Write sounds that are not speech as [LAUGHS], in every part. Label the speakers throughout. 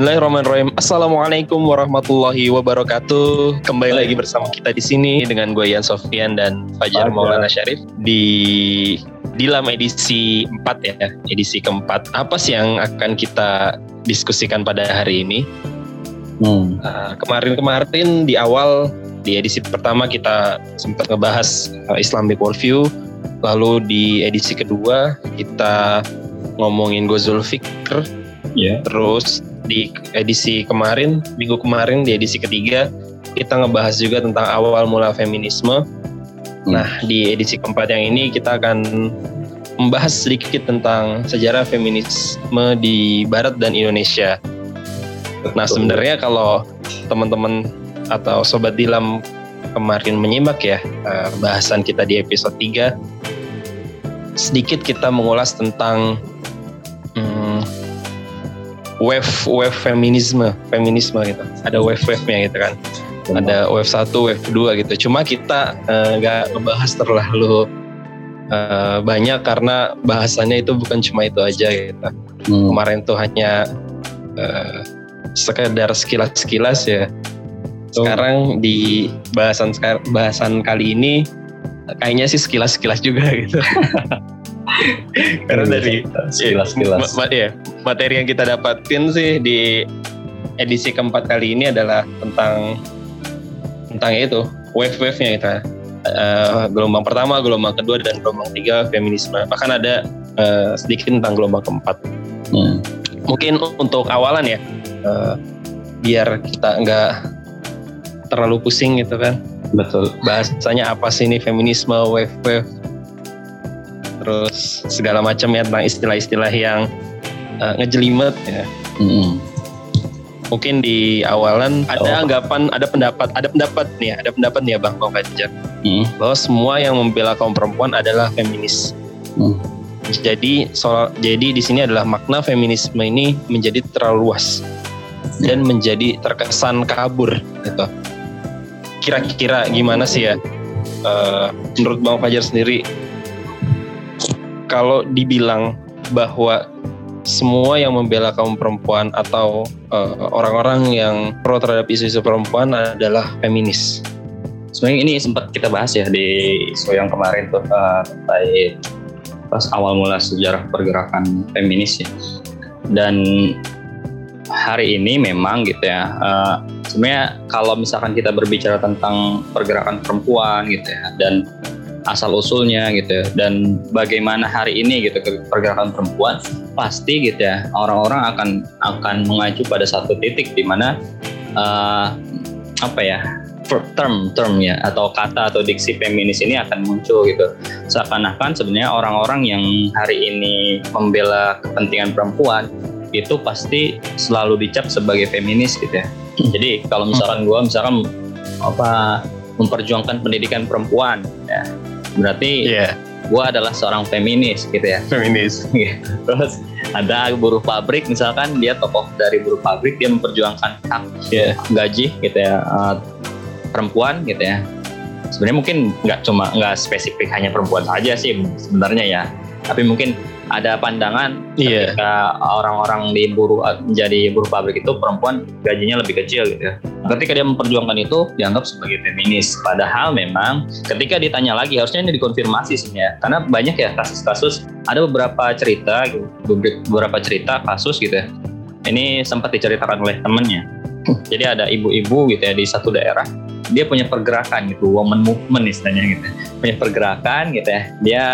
Speaker 1: Bismillahirrahmanirrahim. Assalamualaikum warahmatullahi wabarakatuh. Kembali lagi bersama kita di sini dengan gue Yan Sofian dan Fajar. Maulana Syarif di dalam edisi 4 ya, edisi keempat. Apa sih yang akan kita diskusikan pada hari ini?
Speaker 2: Hmm.
Speaker 1: Uh, kemarin-kemarin di awal di edisi pertama kita sempat ngebahas uh, Islamic worldview, lalu di edisi kedua kita ngomongin Gozul Fikr,
Speaker 2: Ya.
Speaker 1: terus di edisi kemarin, minggu kemarin di edisi ketiga kita ngebahas juga tentang awal mula feminisme. Nah di edisi keempat yang ini kita akan membahas sedikit tentang sejarah feminisme di Barat dan Indonesia. Nah sebenarnya kalau teman-teman atau sobat Dilam kemarin menyimak ya eh, bahasan kita di episode 3 sedikit kita mengulas tentang wave wave feminisme feminisme gitu ada wave wave nya gitu kan ada wave 1 wave 2 gitu cuma kita eh, nggak ngebahas terlalu eh, banyak karena bahasannya itu bukan cuma itu aja gitu
Speaker 2: Hmm.
Speaker 1: kemarin tuh hanya eh, sekedar sekilas-sekilas ya. Sekarang di bahasan bahasan kali ini kayaknya sih sekilas-sekilas juga gitu. [LAUGHS] Karena dari
Speaker 2: sekilas-sekilas.
Speaker 1: ma- ma- ya, materi yang kita dapatin sih di edisi keempat kali ini adalah tentang tentang itu wave-wave-nya kita. Eh, gelombang pertama, gelombang kedua, dan gelombang tiga feminisme. Bahkan ada eh, sedikit tentang gelombang keempat
Speaker 2: Hmm.
Speaker 1: mungkin untuk awalan ya eh, biar kita nggak terlalu pusing gitu kan
Speaker 2: Betul.
Speaker 1: bahasanya apa sih ini feminisme wave wave terus segala macam ya tentang istilah-istilah yang eh, ngejelimet ya
Speaker 2: Hmm.
Speaker 1: mungkin di awalan ada
Speaker 2: Oh.
Speaker 1: anggapan ada pendapat ada pendapat nih ada pendapat nih ya bang Bang Fajar
Speaker 2: Hmm.
Speaker 1: bahwa semua yang membela kaum perempuan adalah feminis
Speaker 2: Hmm.
Speaker 1: Jadi soal jadi di sini adalah makna feminisme ini menjadi terlalu luas dan menjadi terkesan kabur gitu. Kira-kira gimana sih ya? eh, menurut Bang Fajar sendiri kalau dibilang bahwa semua yang membela kaum perempuan atau eh, orang-orang yang pro terhadap isu-isu perempuan adalah feminis.
Speaker 2: Sebenarnya ini sempat kita bahas ya di isu yang kemarin tuh uh, terkait pas awal mula sejarah pergerakan feminis ya. Dan hari ini memang gitu ya. uh, sebenarnya kalau misalkan kita berbicara tentang pergerakan perempuan gitu ya dan asal usulnya gitu ya. Dan bagaimana hari ini gitu pergerakan perempuan pasti gitu ya orang-orang akan akan mengacu pada satu titik di mana uh, apa ya term termnya atau kata atau diksi feminis ini akan muncul gitu. Seakan-akan sebenarnya orang-orang yang hari ini membela kepentingan perempuan itu pasti selalu dicap sebagai feminis gitu ya. [CLEARS THROAT] Jadi kalau misalkan gue misalkan apa memperjuangkan pendidikan perempuan ya berarti
Speaker 1: Iya,
Speaker 2: gue adalah seorang feminis gitu ya.
Speaker 1: Feminis. [LAUGHS]
Speaker 2: terus ada buruh pabrik misalkan dia tokoh dari buruh pabrik dia memperjuangkan hak
Speaker 1: Iya.
Speaker 2: gaji gitu ya eh, perempuan gitu ya. Sebenarnya mungkin nggak cuma nggak spesifik hanya perempuan saja sih sebenarnya ya. Tapi mungkin ada pandangan
Speaker 1: Iya.
Speaker 2: ketika orang-orang di buruh menjadi buruh pabrik itu perempuan gajinya lebih kecil gitu ya. Ketika dia memperjuangkan itu dianggap sebagai feminis. Padahal memang ketika ditanya lagi harusnya ini dikonfirmasi sebenarnya. Karena banyak ya kasus-kasus ada beberapa cerita beberapa cerita kasus gitu ya. Ini sempat diceritakan oleh temennya. Jadi ada ibu-ibu gitu ya di satu daerah dia punya pergerakan gitu, woman movement istilahnya gitu. Punya pergerakan gitu ya. Dia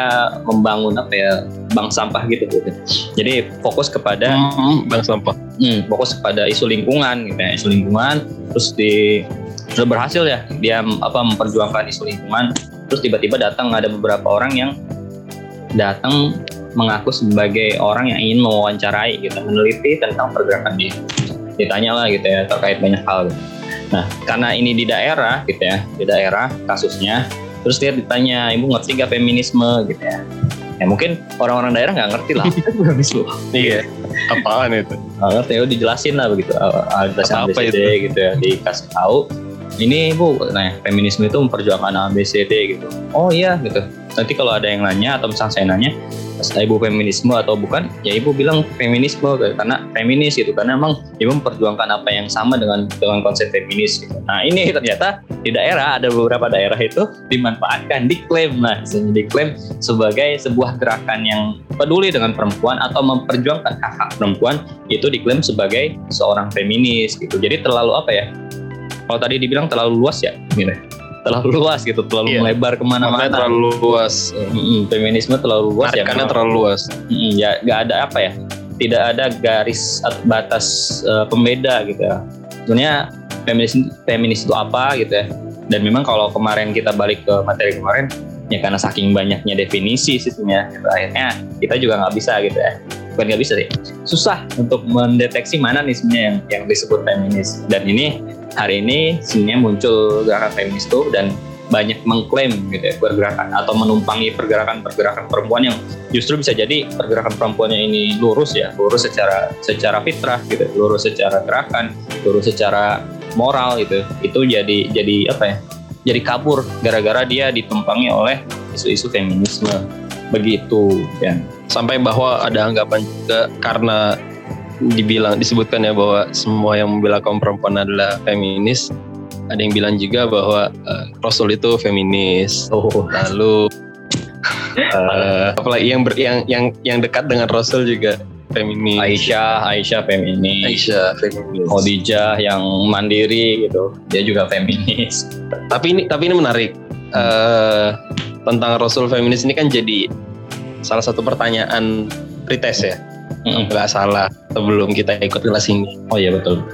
Speaker 2: membangun apa ya bank sampah gitu gitu. Jadi fokus kepada
Speaker 1: Hmm, bang sampah.
Speaker 2: hmm, fokus kepada isu lingkungan gitu ya, isu lingkungan terus di sudah berhasil ya dia apa memperjuangkan isu lingkungan terus tiba-tiba datang ada beberapa orang yang datang mengaku sebagai orang yang ingin mewawancarai gitu meneliti tentang pergerakan dia ditanya lah gitu ya terkait banyak hal gitu. Nah karena ini di daerah gitu ya di daerah kasusnya terus dia ditanya ibu ngerti gak feminisme? Gitu ya. Ya mungkin orang-orang daerah nggak ngerti lah. [LAUGHS] Feminisme
Speaker 1: Iya. Apaan itu?
Speaker 2: nggak ngerti ya dijelasin lah begitu uh, dijelasin
Speaker 1: Apa-apa
Speaker 2: ABCD gitu ya dikasih tahu ini bu nah feminisme itu memperjuangkan ABCD gitu. Oh iya gitu. Nanti kalau ada yang nanya atau misalnya saya nanya ibu feminisme atau bukan ya ibu bilang feminisme karena feminis gitu. Karena emang ibu memperjuangkan apa yang sama dengan dengan konsep feminis gitu. nah ini ternyata di daerah ada beberapa daerah itu dimanfaatkan diklaim. Nah diklaim sebagai sebuah gerakan yang peduli dengan perempuan atau memperjuangkan hak-hak perempuan itu diklaim sebagai seorang feminis gitu. Jadi terlalu apa ya? Kalau tadi dibilang terlalu luas ya gitu terlalu luas gitu, terlalu iya. melebar ke mana-mana.
Speaker 1: terlalu luas.
Speaker 2: Mm-hmm. Feminisme terlalu luas
Speaker 1: ya. Karena terlalu luas.
Speaker 2: Mm-hmm. Ya nggak ada apa ya, tidak ada garis atau batas uh, pembeda gitu ya. Sebenarnya feminis feminis itu apa gitu ya. Dan memang kalau kemarin kita balik ke materi kemarin, ya karena saking banyaknya definisi sistemnya, gitu, akhirnya kita juga nggak bisa gitu ya bukan nggak bisa sih susah untuk mendeteksi mana nih sebenarnya yang yang disebut feminis dan ini hari ini sebenarnya muncul gerakan feminis itu dan banyak mengklaim gitu ya pergerakan atau menumpangi pergerakan-pergerakan perempuan yang justru bisa jadi pergerakan perempuannya ini lurus ya lurus secara secara fitrah gitu lurus secara gerakan lurus secara moral gitu. Itu jadi jadi apa ya jadi kabur gara-gara dia ditumpangi oleh isu-isu feminisme. Begitu ya
Speaker 1: sampai bahwa ada anggapan juga karena dibilang disebutkan ya bahwa semua yang membela kaum perempuan adalah feminis. Ada yang bilang juga bahwa uh, Rasul itu feminis. Oh. lalu uh, [LAUGHS] apalagi yang ber, yang yang yang dekat dengan Rasul juga feminis.
Speaker 2: Aisyah Aisyah feminis.
Speaker 1: Aisyah feminis.
Speaker 2: Khadijah yang mandiri gitu dia juga feminis. [LAUGHS]
Speaker 1: Tapi ini tapi ini menarik. Uh, tentang Rasul feminis ini kan jadi salah satu pertanyaan pretest ya. Nggak mm -hmm. salah sebelum kita ikut kelas ini.
Speaker 2: Oh iya betul.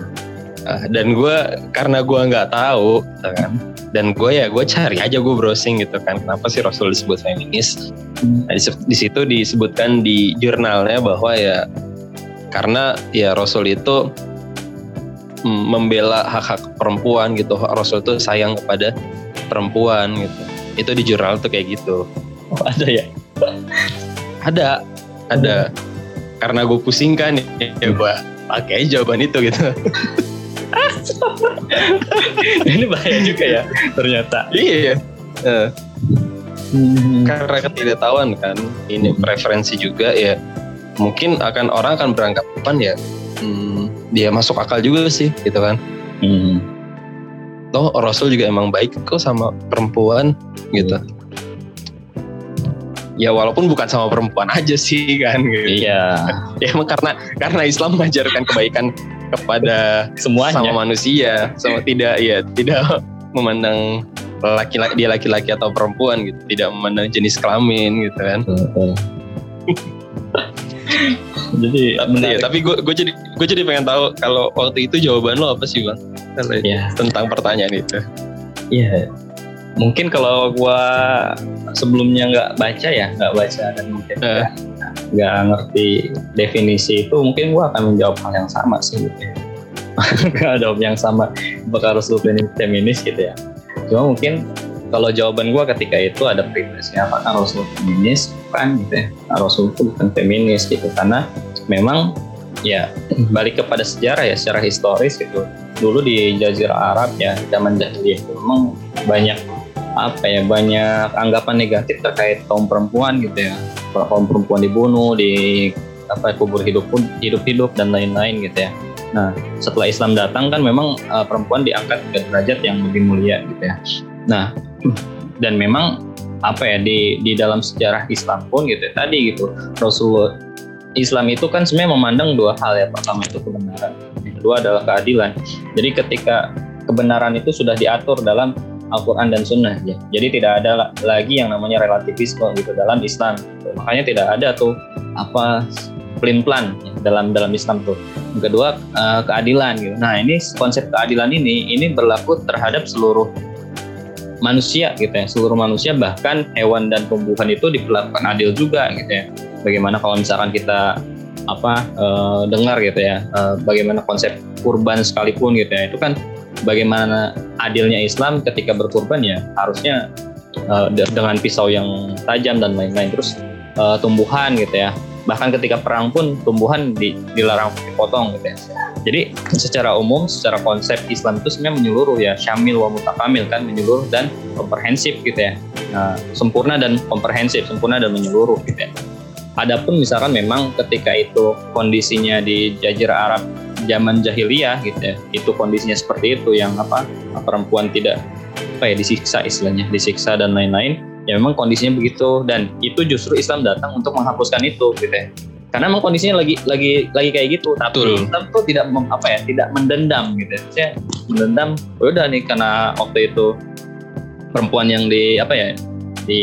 Speaker 1: Uh, dan gue karena gue nggak tahu, gitu kan, dan gue ya gue cari aja gue browsing gitu kan, kenapa sih Rasul disebut feminis? Nah, di, di situ disebutkan di jurnalnya bahwa ya karena ya Rasul itu membela hak-hak perempuan gitu, Rasul itu sayang kepada perempuan gitu. Itu di jurnal tuh kayak gitu.
Speaker 2: Oh, ada ya?
Speaker 1: ada, ada karena gue pusing kan ya gue pakai jawaban itu gitu. [LAUGHS]
Speaker 2: Ini bahaya juga ya ternyata.
Speaker 1: Iya. Uh, hmm. karena ketidaktahuan kan ini preferensi juga ya. Mungkin akan orang akan beranggapan ya hmm, dia masuk akal juga sih gitu kan. Hmm. toh Rasul juga emang baik kok sama perempuan gitu. hmm ya walaupun bukan sama perempuan [LAUGHS] aja sih kan
Speaker 2: gitu. Iya.
Speaker 1: ya emang karena karena Islam mengajarkan kebaikan kepada
Speaker 2: semuanya
Speaker 1: sama manusia, sama tidak ya tidak memandang laki-laki dia laki-laki atau perempuan gitu, tidak memandang jenis kelamin gitu kan.
Speaker 2: jadi
Speaker 1: tapi, ya, tapi gue gue jadi gue jadi pengen tahu kalau waktu itu jawaban lo apa sih bang?
Speaker 2: Ya.
Speaker 1: Tentang pertanyaan itu.
Speaker 2: Iya, mungkin kalau gue sebelumnya nggak baca ya nggak baca dan mungkin uh. nggak ngerti definisi itu mungkin gue akan menjawab hal yang sama sih gitu [LAUGHS] ya. nggak ada yang sama bakal Rasul feminis gitu ya cuma mungkin kalau jawaban gue ketika itu ada prinsipnya apakah Rasul feminis bukan gitu ya Rasul itu bukan feminis gitu karena memang ya balik kepada sejarah ya secara historis gitu dulu di Jazirah Arab ya zaman jahiliyah itu memang banyak apa ya banyak anggapan negatif terkait kaum perempuan gitu ya. Kaum perempuan dibunuh di apa kubur hidup pun hidup hidup dan lain-lain gitu ya. Nah setelah Islam datang kan memang uh, perempuan diangkat ke derajat yang lebih mulia gitu ya. Nah dan memang apa ya di di dalam sejarah Islam pun gitu ya, tadi gitu Rasulullah Islam itu kan sebenarnya memandang dua hal ya. Pertama itu kebenaran yang kedua adalah keadilan. Jadi ketika kebenaran itu sudah diatur dalam Al-Quran dan Sunnah ya. Jadi tidak ada lagi yang namanya relativisme gitu dalam Islam. Makanya tidak ada tuh apa plan-plan ya, dalam dalam Islam tuh. Kedua uh, keadilan gitu. Nah ini konsep keadilan ini ini berlaku terhadap seluruh manusia gitu ya. Seluruh manusia bahkan hewan dan tumbuhan itu diperlakukan adil juga gitu ya. Bagaimana kalau misalkan kita apa uh, dengar gitu ya uh, bagaimana konsep kurban sekalipun gitu ya itu kan bagaimana adilnya Islam ketika berkurban ya harusnya uh, dengan pisau yang tajam dan lain-lain terus uh, tumbuhan gitu ya. Bahkan ketika perang pun tumbuhan di, dilarang dipotong gitu ya. Jadi secara umum secara konsep Islam itu sebenarnya menyeluruh ya. Syamil wa mutakamil kan menyeluruh dan komprehensif gitu ya. Nah, sempurna dan komprehensif sempurna dan menyeluruh gitu ya. Adapun misalkan memang ketika itu kondisinya di Jazirah Arab zaman jahiliyah gitu ya, itu kondisinya seperti itu yang apa perempuan tidak apa ya disiksa istilahnya, disiksa dan lain-lain, ya memang kondisinya begitu dan itu justru Islam datang untuk menghapuskan itu gitu ya. Karena memang kondisinya lagi lagi lagi kayak gitu, tapi Betul. Islam tuh tidak mem, apa ya, tidak mendendam gitu ya. Saya mendendam, ya udah nih karena waktu itu perempuan yang di apa ya, di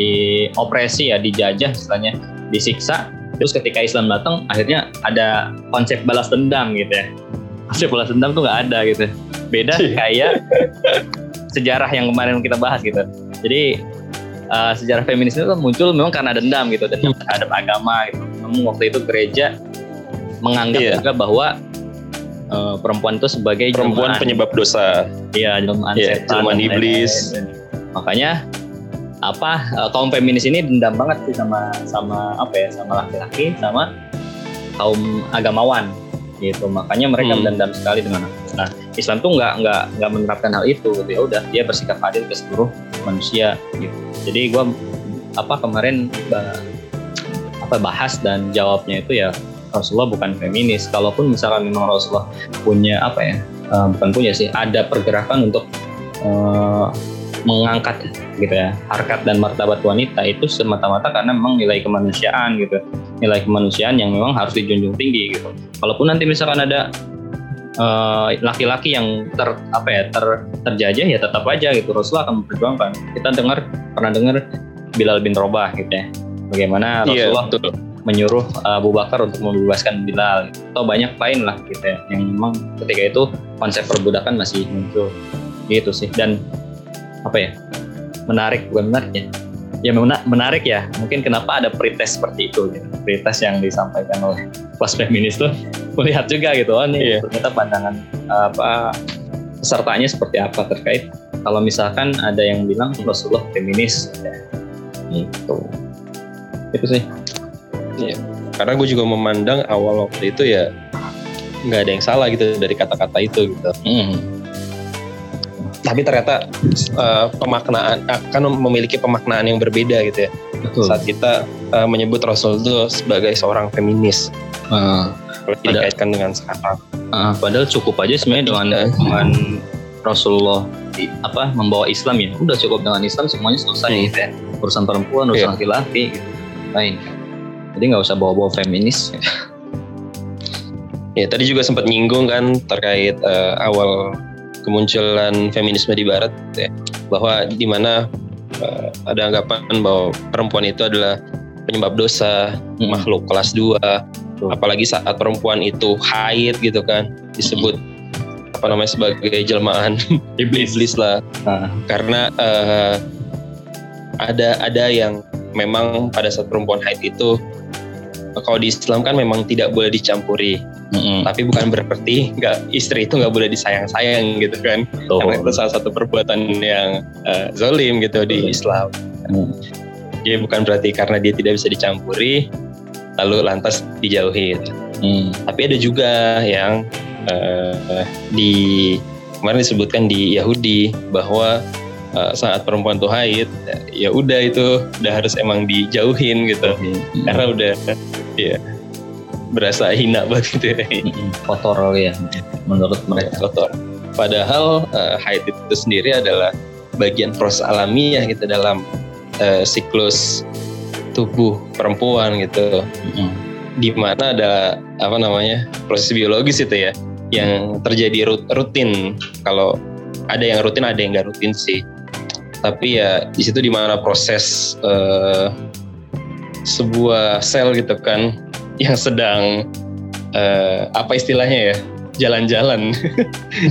Speaker 2: opresi ya, dijajah istilahnya disiksa terus ketika Islam datang akhirnya ada konsep balas dendam gitu ya konsep balas dendam tuh nggak ada gitu. Beda kayak sejarah yang kemarin kita bahas gitu. Jadi uh, sejarah feminis itu muncul memang karena dendam gitu dan terhadap agama gitu. Memang waktu itu gereja menganggap iya. juga bahwa uh, perempuan itu sebagai
Speaker 1: perempuan jelmaan. penyebab dosa.
Speaker 2: Iya jelmaan yeah, setan
Speaker 1: jelmaan iblis.
Speaker 2: makanya apa uh, kaum feminis ini dendam banget sih sama sama apa ya sama laki-laki sama kaum agamawan gitu. Makanya mereka hmm. dendam sekali dengan nah Islam tuh nggak nggak nggak menerapkan hal itu gitu. Ya udah dia bersikap adil ke seluruh manusia gitu. Jadi gue apa kemarin apa bahas dan jawabnya itu ya Rasulullah bukan feminis. Kalaupun misalkan memang Rasulullah punya apa ya uh, bukan punya sih ada pergerakan untuk uh, mengangkat gitu ya harkat dan martabat wanita itu semata-mata karena memang nilai kemanusiaan gitu nilai kemanusiaan yang memang harus dijunjung tinggi gitu. Walaupun nanti misalkan ada eh, laki-laki uh, yang ter apa ya ter terjajah ya tetap aja gitu. Rasulullah akan memperjuangkan. Kita dengar pernah dengar Bilal bin Robah gitu ya. Bagaimana iya, Rasulullah yeah, menyuruh uh, Abu Bakar untuk membebaskan Bilal atau banyak lain lah gitu ya yang memang ketika itu konsep perbudakan masih muncul. Gitu sih. Dan apa ya menarik bukan menarik ya ya menarik ya. Mungkin kenapa ada pretest seperti itu gitu. pretest yang disampaikan oleh kelas feminis tuh [LAUGHS] melihat juga gitu oh nih yeah. ternyata pandangan apa pesertanya seperti apa terkait. Kalau misalkan ada yang bilang Rasulullah feminis ya, itu itu sih.
Speaker 1: Yeah. karena gue juga memandang awal waktu itu ya nggak ada yang salah gitu dari kata-kata itu gitu. Mm tapi ternyata uh, pemaknaan akan memiliki pemaknaan yang berbeda gitu ya. Betul. saat kita uh, menyebut Rasul itu sebagai seorang feminis. Uh, dikaitkan dengan sekarang.
Speaker 2: Uh, padahal cukup aja sebenarnya dengan uh, dengan Rasulullah apa membawa Islam ya. Udah cukup dengan Islam semuanya selesai hmm. gitu ya. Urusan perempuan urusan iya. laki-laki yeah. gitu. Lain. Jadi nggak usah bawa-bawa feminis.
Speaker 1: Ya tadi juga sempat nyinggung kan terkait uh, awal kemunculan feminisme di barat ya, bahwa di mana uh, ada anggapan bahwa perempuan itu adalah penyebab dosa, hmm. makhluk kelas 2. Hmm. Apalagi saat perempuan itu haid gitu kan, disebut hmm. apa namanya sebagai jelmaan [LAUGHS] iblis, iblis lah. Hmm. Karena uh, ada ada yang memang pada saat perempuan haid itu kalau di Islam kan memang tidak boleh dicampuri Mm-hmm. Tapi bukan berarti nggak istri itu nggak boleh disayang-sayang gitu kan, oh. karena itu salah satu perbuatan yang uh, zolim gitu di Islam. Mm. Jadi bukan berarti karena dia tidak bisa dicampuri, lalu lantas dijauhi. Mm. Tapi ada juga yang uh, di kemarin disebutkan di Yahudi bahwa uh, saat perempuan tuh haid, ya udah itu udah harus emang dijauhin gitu, mm. karena udah ya berasa hina banget gitu ya.
Speaker 2: Kotor ya, menurut mereka.
Speaker 1: Kotor. Padahal uh, haid itu sendiri adalah bagian proses alamiah gitu dalam uh, siklus tubuh perempuan gitu. Mm-hmm. Di mana ada apa namanya proses biologis itu ya yang terjadi rutin. Kalau ada yang rutin, ada yang nggak rutin sih. Tapi ya di situ di mana proses uh, sebuah sel gitu kan yang sedang uh, apa istilahnya ya jalan-jalan.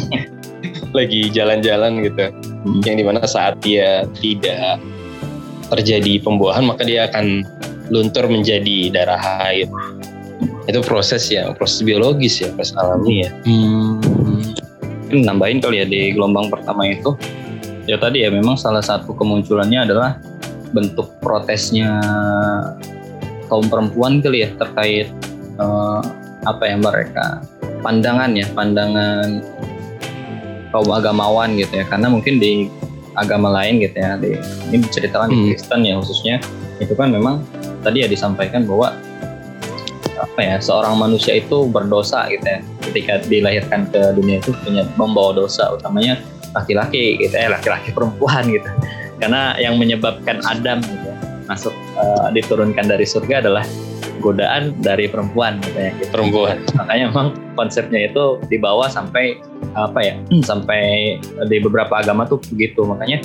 Speaker 1: [LAUGHS] Lagi jalan-jalan gitu. Hmm. yang di mana saat dia tidak terjadi pembuahan maka dia akan luntur menjadi darah haid itu proses ya proses biologis ya proses alami ya.
Speaker 2: Hmm. nambahin kali ya di gelombang pertama itu. Ya tadi ya memang salah satu kemunculannya adalah bentuk protesnya kaum perempuan kali ya terkait uh, apa yang mereka pandangan ya pandangan kaum agamawan gitu ya. Karena mungkin di agama lain gitu ya di, ini diceritakan di
Speaker 1: Hmm.
Speaker 2: Kristen ya khususnya itu kan memang tadi ya disampaikan bahwa apa ya seorang manusia itu berdosa gitu ya. Ketika dilahirkan ke dunia itu punya membawa dosa utamanya laki-laki gitu ya laki-laki perempuan gitu. Karena yang menyebabkan Adam gitu ya, masuk eh, diturunkan dari surga adalah godaan dari perempuan gitu ya gitu.
Speaker 1: perempuan
Speaker 2: makanya memang konsepnya itu dibawa sampai apa ya [CLEARS THROAT] sampai di beberapa agama tuh begitu makanya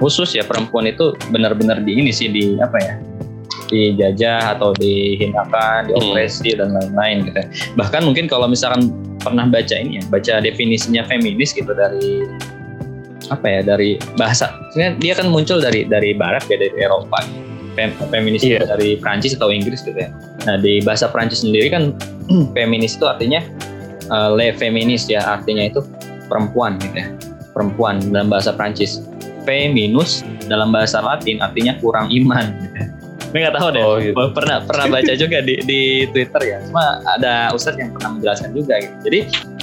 Speaker 2: khusus ya perempuan itu benar-benar di ini sih di apa ya dijajah atau dihinakan, diopresi dan lain-lain gitu. Bahkan mungkin kalau misalkan pernah baca ini ya, baca definisinya feminis gitu dari apa ya dari bahasa. Sebenarnya dia kan muncul dari dari barat ya dari Eropa. Fem, feminis
Speaker 1: Iya.
Speaker 2: dari Prancis atau Inggris gitu ya. Nah di bahasa Prancis sendiri kan [CLEARS THROAT] feminis itu artinya uh, le feminis ya artinya itu perempuan gitu ya. Perempuan dalam bahasa Prancis. Feminus dalam bahasa Latin artinya kurang iman gitu ya. Gue nggak tahu deh.
Speaker 1: Oh, gitu.
Speaker 2: Pernah pernah baca juga di, di Twitter ya. Cuma ada ustadz yang pernah menjelaskan juga gitu. Jadi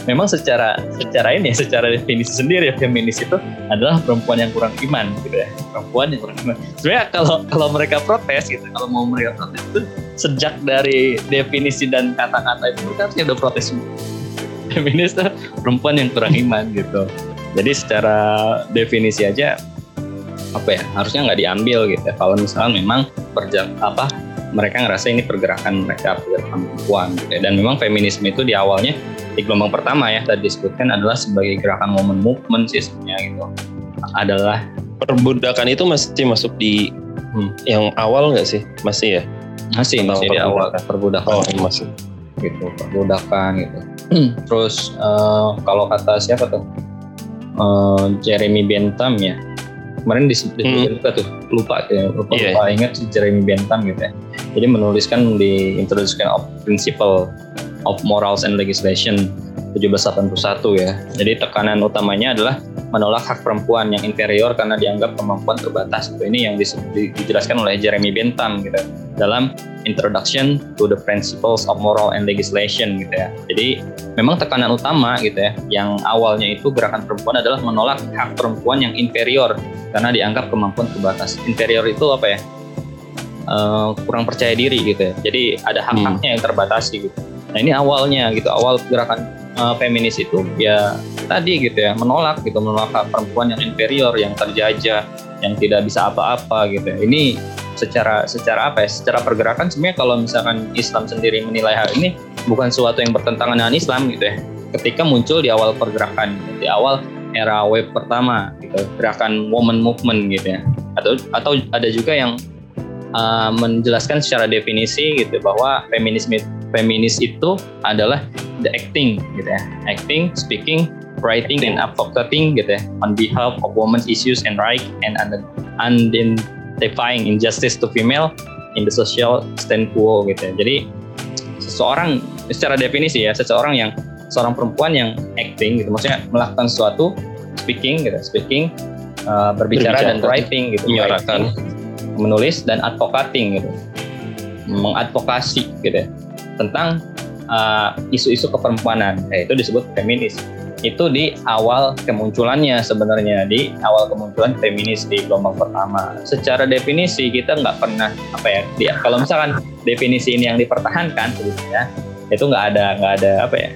Speaker 2: memang secara secara ini secara definisi sendiri feminis itu adalah perempuan yang kurang iman gitu ya. Perempuan yang kurang iman. Sebenarnya kalau kalau mereka protes gitu, kalau mau mereka protes itu sejak dari definisi dan kata-kata itu kan udah protes. [LAUGHS] Feminis itu perempuan yang kurang iman gitu. Jadi secara definisi aja apa ya harusnya nggak diambil gitu ya. Kalau misalnya memang perja apa mereka ngerasa ini pergerakan mereka pergerakan perempuan gitu ya. dan memang feminisme itu di awalnya di gelombang pertama ya tadi disebutkan adalah sebagai gerakan woman movement sih sebenarnya gitu. Adalah
Speaker 1: perbudakan itu masih masuk di
Speaker 2: Hmm.
Speaker 1: yang awal nggak sih? Masih ya?
Speaker 2: Masih
Speaker 1: Tentang
Speaker 2: masih di awal. perbudakan?
Speaker 1: Oh masih.
Speaker 2: Gitu perbudakan gitu. [CLEARS THROAT] Terus eh, kalau kata siapa tuh? Eh, Jeremy Bentham ya. Kemarin disebut
Speaker 1: Hmm.
Speaker 2: juga tuh lupa ya lupa,
Speaker 1: Iya.
Speaker 2: lupa ingat si Jeremy Bentham gitu ya jadi menuliskan di Introduction of Principle of Morals and Legislation 1781 ya jadi tekanan utamanya adalah menolak hak perempuan yang inferior karena dianggap kemampuan terbatas ini yang dijelaskan oleh Jeremy Bentham gitu dalam Introduction to the Principles of Moral and Legislation gitu ya. Jadi memang tekanan utama gitu ya, yang awalnya itu gerakan perempuan adalah menolak hak perempuan yang inferior karena dianggap kemampuan terbatas. Inferior itu apa ya? Eh, kurang percaya diri gitu ya. Jadi ada hak-haknya yang terbatasi gitu. Nah ini awalnya gitu, awal gerakan eh, feminis itu ya tadi gitu ya, menolak gitu, menolak perempuan yang inferior, yang terjajah, yang tidak bisa apa-apa gitu ya. Ini secara secara apa ya secara pergerakan sebenarnya kalau misalkan Islam sendiri menilai hal ini bukan sesuatu yang bertentangan dengan Islam gitu ya ketika muncul di awal pergerakan di awal era web pertama gitu gerakan woman movement gitu ya atau atau ada juga yang uh, menjelaskan secara definisi gitu bahwa feminisme feminis itu adalah the acting gitu ya acting speaking writing and advocating gitu ya on behalf of women's issues and right and identifying injustice to female in the social stand quo gitu ya. Jadi seseorang secara definisi ya seseorang yang seorang perempuan yang acting gitu maksudnya melakukan sesuatu speaking gitu speaking uh, berbicara,
Speaker 1: Berbicara,
Speaker 2: dan writing gitu
Speaker 1: menyuarakan.
Speaker 2: writing, menulis dan advocating gitu. Mengadvokasi gitu. Tentang uh, isu-isu keperempuanan. Ya, itu disebut feminis. Itu di awal kemunculannya sebenarnya. Di awal kemunculan feminis di gelombang pertama. Secara definisi kita nggak pernah apa ya, dia kalau misalkan definisi ini yang dipertahankan sebetulnya itu nggak ada nggak ada apa ya,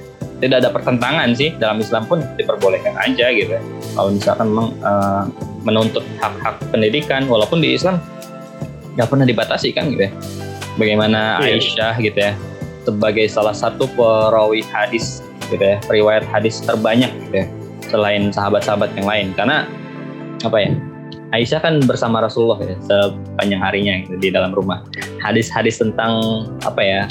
Speaker 2: tidak ada pertentangan sih. Dalam Islam pun diperbolehkan aja gitu. Kalau misalkan memang eh, menuntut hak-hak pendidikan, walaupun di Islam nggak pernah dibatasi kan gitu ya. Bagaimana
Speaker 1: Iya.
Speaker 2: Aisyah gitu ya sebagai salah satu perawi hadis gitu ya, riwayat hadis terbanyak gitu ya, selain sahabat-sahabat yang lain. Karena apa ya? Aisyah kan bersama Rasulullah ya sepanjang harinya gitu, di dalam rumah. Hadis-hadis tentang apa ya?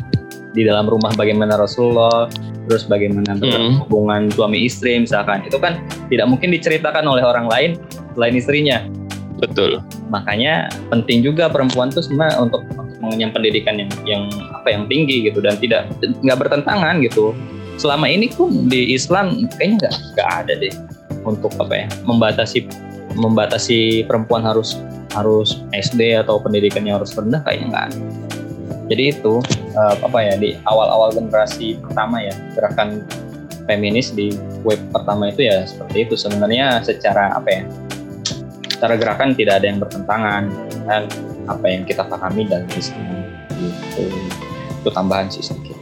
Speaker 2: Di dalam rumah bagaimana Rasulullah, terus bagaimana
Speaker 1: Hmm.
Speaker 2: hubungan suami istri misalkan. Itu kan tidak mungkin diceritakan oleh orang lain selain istrinya
Speaker 1: betul.
Speaker 2: Makanya penting juga perempuan tuh sebenarnya untuk, mengenyam pendidikan yang yang apa yang tinggi gitu dan tidak nggak bertentangan gitu. Selama ini pun di Islam kayaknya nggak nggak ada deh untuk apa ya membatasi membatasi perempuan harus harus SD atau pendidikannya harus rendah kayaknya nggak jadi itu eh, apa ya di awal-awal generasi pertama ya gerakan feminis di web pertama itu ya seperti itu. Sebenarnya secara apa ya cara gerakan tidak ada yang bertentangan dengan apa yang kita pahami dan Islam gitu itu tambahan sih sedikit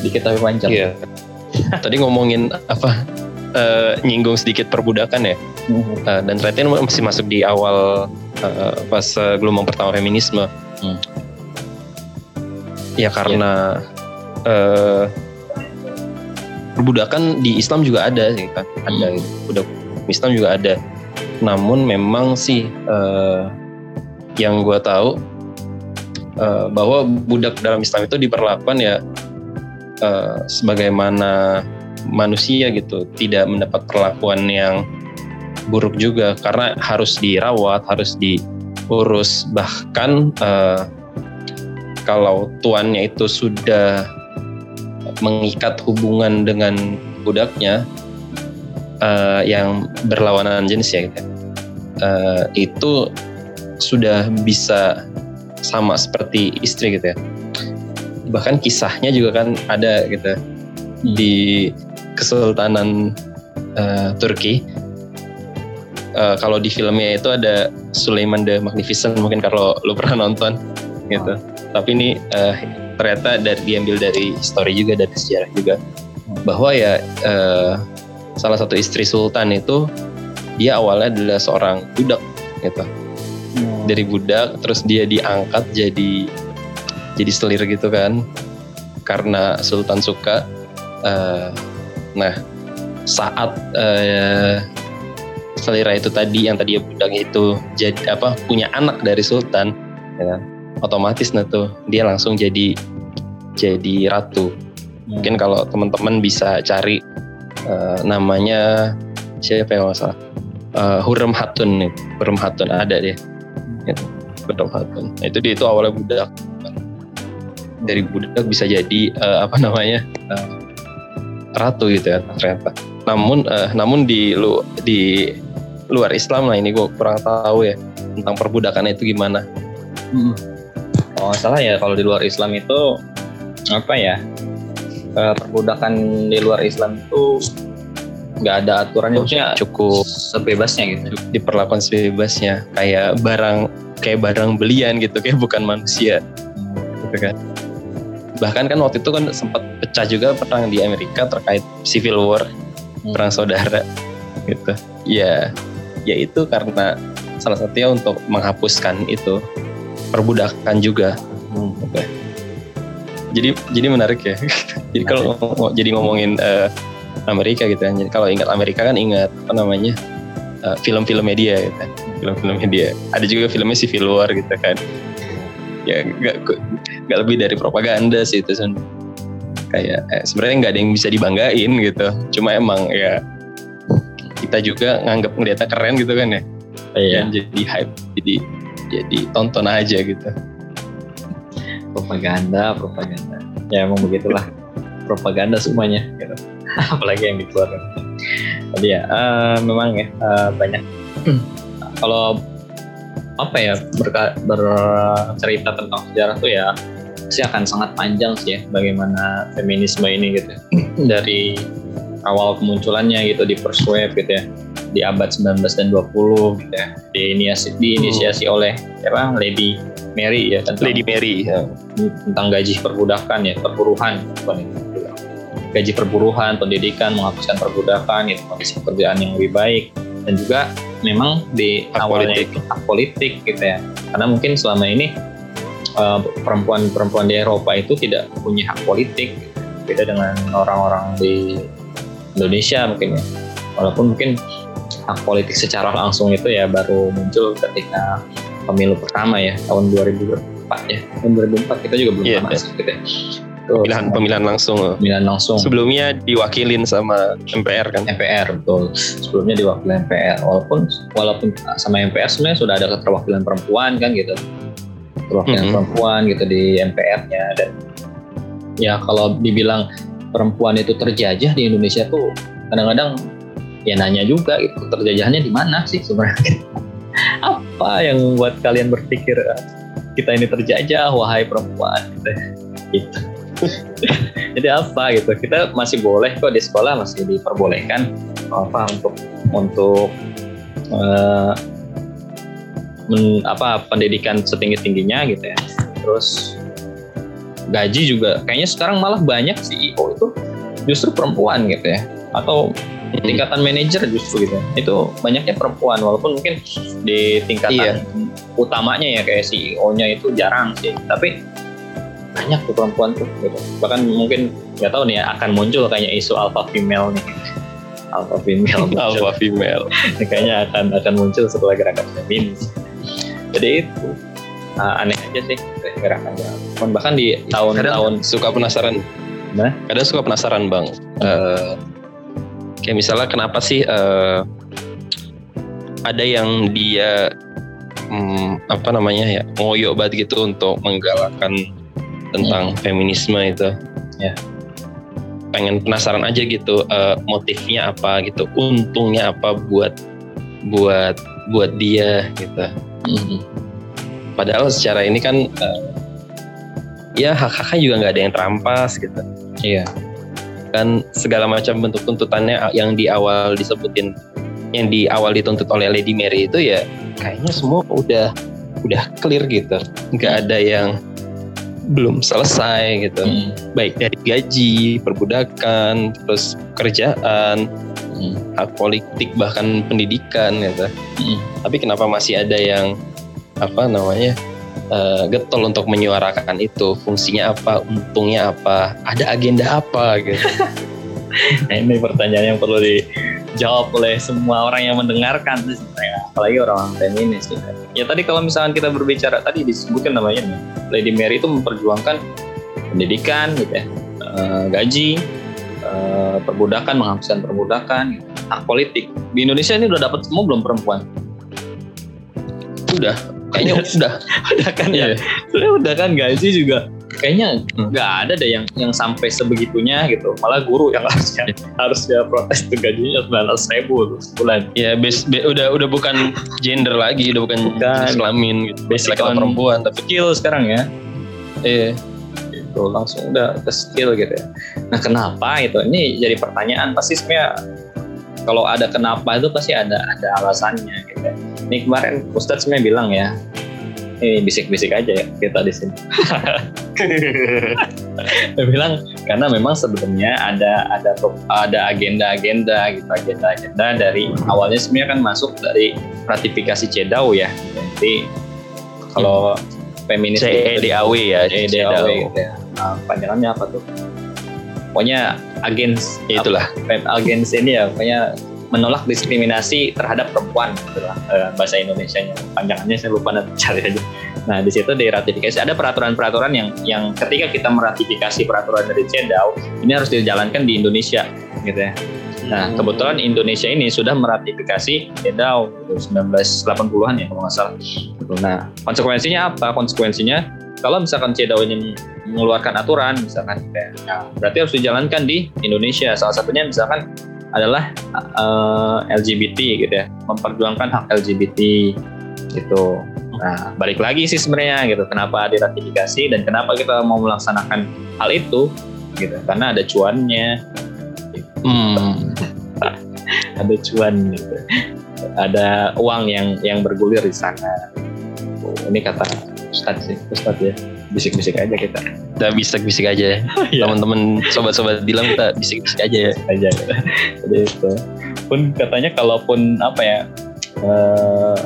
Speaker 2: sedikit tapi panjang
Speaker 1: Iya. Tadi ngomongin apa eh, nyinggung sedikit perbudakan ya. Eh, dan ternyata ini masih masuk di awal eh, pas eh, gelombang pertama feminisme.
Speaker 2: Hmm.
Speaker 1: Ya karena eh, perbudakan di Islam juga ada sih kan, ada
Speaker 2: Hmm.
Speaker 1: gitu. budak Islam juga ada. Namun memang sih eh, yang gua tahu eh, bahwa budak dalam Islam itu diperlakukan ya eh, sebagaimana manusia gitu, tidak mendapat perlakuan yang buruk juga karena harus dirawat, harus diurus bahkan eh, kalau tuannya itu sudah mengikat hubungan dengan budaknya eh, yang berlawanan jenis ya gitu. Eh, itu sudah bisa sama seperti istri gitu ya. Bahkan kisahnya juga kan ada gitu. Di Kesultanan eh, Turki Eh, kalau di filmnya itu ada Sulaiman the Magnificent mungkin kalau lu [LAUGHS] pernah nonton gitu. Tapi ini eh, ternyata dari diambil dari story juga dari sejarah juga. Bahwa ya eh, salah satu istri sultan itu dia awalnya adalah seorang budak gitu. Dari budak terus dia diangkat jadi jadi selir gitu kan. Karena sultan suka Eh, nah saat eh, selera itu tadi yang tadi budak itu jadi apa punya anak dari sultan ya kan? otomatis nah tuh dia langsung jadi jadi ratu. Mungkin kalau teman-teman bisa cari eh, namanya siapa yang nggak salah? Eh, Hurrem Hatun nih. Hurrem Hatun ada deh gitu. Hurrem Hatun. Nah, itu dia itu awalnya budak. Dari budak bisa jadi eh, apa namanya eh, ratu gitu ya ternyata. Namun eh, namun di lu di luar Islam lah ini gue kurang tahu ya tentang perbudakan itu gimana.
Speaker 2: Hmm. Oh salah ya kalau di luar Islam itu apa ya perbudakan di luar Islam itu nggak ada aturannya maksudnya
Speaker 1: cukup
Speaker 2: sebebasnya gitu.
Speaker 1: diperlakukan sebebasnya kayak barang kayak barang belian gitu kayak bukan manusia gitu kan bahkan kan waktu itu kan sempat pecah juga perang di Amerika terkait civil war
Speaker 2: Hmm.
Speaker 1: perang saudara gitu ya ya itu karena salah satunya untuk menghapuskan itu perbudakan juga
Speaker 2: Hmm.
Speaker 1: Oke. Jadi jadi menarik ya. [LAUGHS] jadi kalau jadi ngomongin eh, Amerika gitu kan. Jadi kalau ingat Amerika kan ingat apa namanya eh, film-film media gitu kan. Film-film media. Ada juga filmnya Civil War gitu kan. Ya nggak nggak lebih dari propaganda sih itu Sun. Kayak eh, sebenarnya nggak ada yang bisa dibanggain gitu. Cuma emang ya kita juga nganggap ngeliatnya keren gitu kan ya.
Speaker 2: Iya.
Speaker 1: Dan jadi hype. Jadi jadi tonton aja gitu.
Speaker 2: propaganda propaganda ya emang begitulah propaganda semuanya gitu. [LAUGHS] apalagi yang dikeluarkan. Tadi ya eh, memang ya eh, banyak. Kalau apa ya berka- bercerita tentang sejarah tuh ya pasti akan sangat panjang sih ya bagaimana feminisme ini gitu dari awal kemunculannya gitu di first wave gitu ya di abad 19 dan 20 gitu ya diinisiasi, diinisiasi oleh apa Lady Mary ya tentang
Speaker 1: Lady Mary. ya.
Speaker 2: tentang gaji perbudakan ya perburuhan. bukan itu gaji perburuhan pendidikan menghapuskan perbudakan itu kondisi pekerjaan yang lebih baik. Dan juga memang di
Speaker 1: Hak
Speaker 2: awalnya
Speaker 1: politik.
Speaker 2: itu hak politik gitu ya. Karena mungkin selama ini eh, perempuan-perempuan di Eropa itu tidak punya hak politik. Beda dengan orang-orang di Indonesia mungkin ya. Walaupun mungkin hak politik secara langsung itu ya baru muncul ketika pemilu pertama ya tahun 2004 ya. Tahun 2004 kita juga belum pernah
Speaker 1: iya.
Speaker 2: masuk gitu ya Tuh,
Speaker 1: Pemilihan pemilihan langsung.
Speaker 2: pemilihan langsung
Speaker 1: Sebelumnya diwakilin sama MPR kan.
Speaker 2: MPR betul sebelumnya diwakili MPR walaupun walaupun sama MPR sebenarnya sudah ada keterwakilan perempuan kan gitu keterwakilan
Speaker 1: Mhm.
Speaker 2: perempuan gitu di MPR-nya dan ya kalau dibilang perempuan itu terjajah di Indonesia tuh kadang-kadang ya nanya juga gitu terjajahnya di mana sih sebenarnya [LAUGHS] apa yang membuat kalian berpikir "Ah, kita ini terjajah wahai perempuan gitu, gitu. [LAUGHS] jadi apa gitu? Kita masih boleh kok di sekolah masih diperbolehkan. Apa untuk untuk uh, men, apa pendidikan setinggi tingginya gitu ya. Terus gaji juga kayaknya sekarang malah banyak CEO itu justru perempuan gitu ya. Atau tingkatan manajer justru gitu ya. itu banyaknya perempuan walaupun mungkin di tingkatan iya. utamanya ya kayak CEO-nya itu jarang sih. Tapi banyak tuh perempuan tuh gitu. bahkan mungkin nggak tahu nih ya akan muncul kayaknya isu alpha female nih. Alpha female [LAUGHS]
Speaker 1: alpha female. [LAUGHS]
Speaker 2: Kayaknya akan akan muncul setelah gerakan feminis. Jadi itu uh, aneh aja sih gerakan gerakan bahkan di tahun-tahun
Speaker 1: suka penasaran. Nah kadang suka penasaran bang. Uh, kayak misalnya kenapa sih uh, ada yang dia hmm, apa namanya ya ngoyo banget gitu untuk menggalakkan tentang hmm. feminisme itu. Ya pengen penasaran aja gitu uh, motifnya apa gitu untungnya apa buat buat buat dia gitu. Hmm. padahal secara ini kan uh, ya hak haknya juga nggak ada yang terampas gitu.
Speaker 2: Iya.
Speaker 1: Kan segala macam bentuk tuntutannya yang di awal disebutin yang di awal dituntut oleh Lady Mary itu ya kayaknya semua udah udah clear gitu. Nggak ada yang belum selesai gitu hmm. baik dari gaji perbudakan terus kerjaan hmm. hak politik bahkan pendidikan gitu hmm. tapi kenapa masih ada yang apa namanya uh, getol untuk menyuarakan itu fungsinya apa untungnya apa ada agenda apa gitu [LAUGHS]
Speaker 2: nah, ini pertanyaan yang perlu dijawab oleh semua orang yang mendengarkan sih apalagi orang-orang feminis gitu. ya tadi kalau misalkan kita berbicara tadi disebutkan namanya nih Lady Mary itu memperjuangkan pendidikan gitu ya uh, gaji uh, perbudakan menghapuskan perbudakan hak politik. Di Indonesia ini udah dapat semua belum perempuan?
Speaker 1: Udah. Kayaknya udah. [LAUGHS]
Speaker 2: Udah kan ya? Sudah udah kan gaji juga kayaknya hmm. nggak hmm. ada deh yang yang sampai sebegitunya gitu. Malah guru yang [LAUGHS] harusnya harusnya protes tuh gajinya sembilan ratus ribu sebulan.
Speaker 1: Ya base, be, udah udah bukan gender lagi udah bukan, bukan. kelamin gitu.
Speaker 2: Basic perempuan tapi skill sekarang ya. Iya. Itu langsung udah ke skill gitu ya. Nah kenapa itu ini jadi pertanyaan pasti sebenarnya kalau ada kenapa itu pasti ada ada alasannya gitu ya. ini kemarin Ustadz sebenarnya bilang ya ini bisik-bisik aja ya kita di sini. [LAUGHS] Dia bilang karena memang sebelumnya ada ada ada agenda-agenda gitu agenda-agenda dari awalnya sebenarnya kan masuk dari ratifikasi CEDAW ya. Jadi kalau feminis
Speaker 1: CEDAW ya,
Speaker 2: CEDAW gitu ya. Nah, panjangannya apa tuh? Pokoknya agens
Speaker 1: ya, itulah
Speaker 2: agens ini ya pokoknya menolak diskriminasi terhadap perempuan itulah uh, bahasa Indonesia-nya panjangannya saya lupa nanti cari aja nah di situ diratifikasi ada peraturan-peraturan yang yang ketika kita meratifikasi peraturan dari CEDAW ini harus dijalankan di Indonesia gitu ya Nah, hmm. kebetulan Indonesia ini sudah meratifikasi CEDAW 1980-an ya kalau nggak salah. Nah, konsekuensinya apa? Konsekuensinya kalau misalkan CEDAW ini mengeluarkan aturan, misalkan, ya, berarti harus dijalankan di Indonesia. Salah satunya misalkan adalah uh, eh, LGBT gitu ya, memperjuangkan hak LGBT gitu. Nah, balik lagi sih sebenarnya gitu, kenapa diratifikasi dan kenapa kita mau melaksanakan hal itu gitu, karena ada cuannya. Hmm. ada cuan gitu. Ada uang yang yang bergulir di sana. Oh, ini kata Ustadz sih, Ustadz ya bisik-bisik aja kita.
Speaker 1: Kita bisik-bisik aja. [LAUGHS] ya. Teman-teman sobat-sobat bilang kita bisik-bisik aja ya.
Speaker 2: Aja. Jadi itu. Pun katanya kalaupun apa ya eh,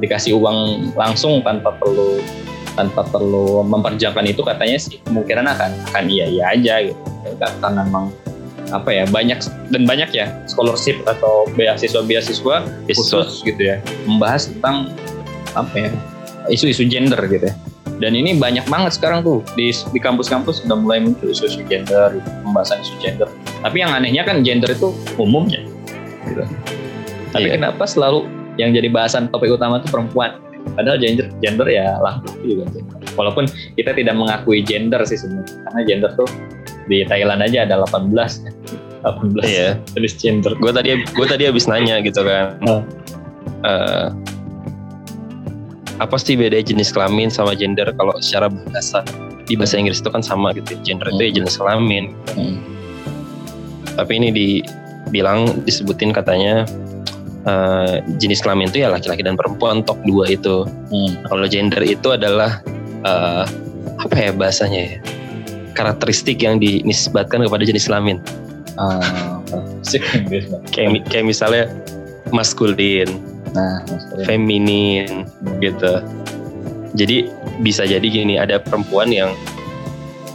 Speaker 2: dikasih uang langsung tanpa perlu tanpa perlu memperjuangkan itu katanya sih kemungkinan akan akan iya iya aja gitu. Karena memang apa ya banyak dan banyak ya scholarship atau beasiswa beasiswa khusus gitu ya membahas tentang apa ya isu-isu gender gitu ya dan ini banyak banget sekarang tuh di di kampus-kampus sudah mulai muncul isu-isu gender pembahasan isu gender tapi yang anehnya kan gender itu umumnya gitu. tapi iya. kenapa selalu yang jadi bahasan topik utama itu perempuan padahal gender gender ya lah juga walaupun kita tidak mengakui gender sih sebenarnya karena gender tuh di Thailand aja ada 18 18
Speaker 1: iya.
Speaker 2: jenis gender
Speaker 1: gue tadi gue tadi habis nanya gitu kan uh. Uh, apa sih beda jenis kelamin sama gender kalau secara bahasa di bahasa Inggris itu kan sama gitu gender hmm. itu ya hmm. jenis kelamin hmm. tapi ini dibilang disebutin katanya uh, jenis kelamin itu ya laki-laki dan perempuan tok dua itu. Hmm. Kalau gender itu adalah uh, apa ya bahasanya ya? Karakteristik yang dinisbatkan kepada jenis kelamin. Uh, kayak, kayak misalnya maskulin, nah, feminin, gitu. Jadi bisa jadi gini, ada perempuan yang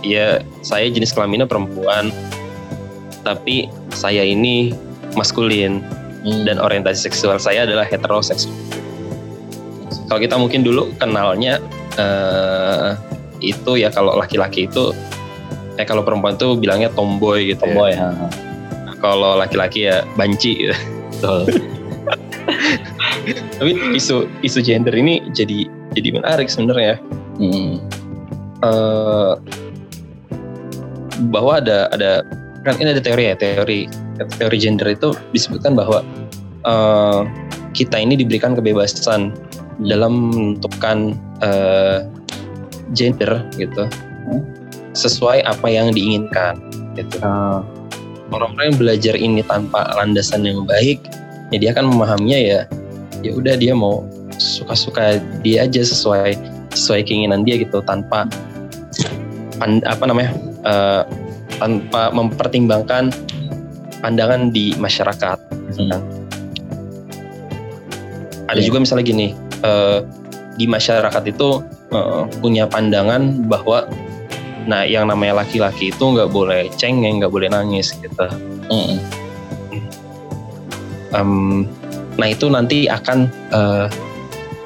Speaker 1: ya saya jenis kelaminnya perempuan, tapi saya ini maskulin hmm. dan orientasi seksual saya adalah heteroseksual. Kalau kita mungkin dulu kenalnya uh, itu ya kalau laki-laki itu eh kalau perempuan tuh bilangnya tomboy gitu
Speaker 2: tomboy, ya.
Speaker 1: Tomboy. Kalau laki-laki ya banci gitu. [LAUGHS] Tapi isu isu gender ini jadi jadi menarik sebenarnya. Hmm. Uh, bahwa ada ada kan ini ada teori ya teori teori gender itu disebutkan bahwa uh, kita ini diberikan kebebasan hmm. dalam menentukan uh, gender gitu hmm. sesuai apa yang diinginkan gitu. Uh. Orang-orang yang belajar ini tanpa landasan yang baik, ya dia akan memahaminya ya, ya udah dia mau suka-suka dia aja sesuai sesuai keinginan dia gitu tanpa pan, apa namanya uh, tanpa mempertimbangkan pandangan di masyarakat. Hmm. Ada yeah. juga misalnya gini, uh, di masyarakat itu uh, punya pandangan bahwa, nah yang namanya laki-laki itu nggak boleh cengeng, nggak boleh nangis gitu. Mm. Um, nah itu nanti akan uh,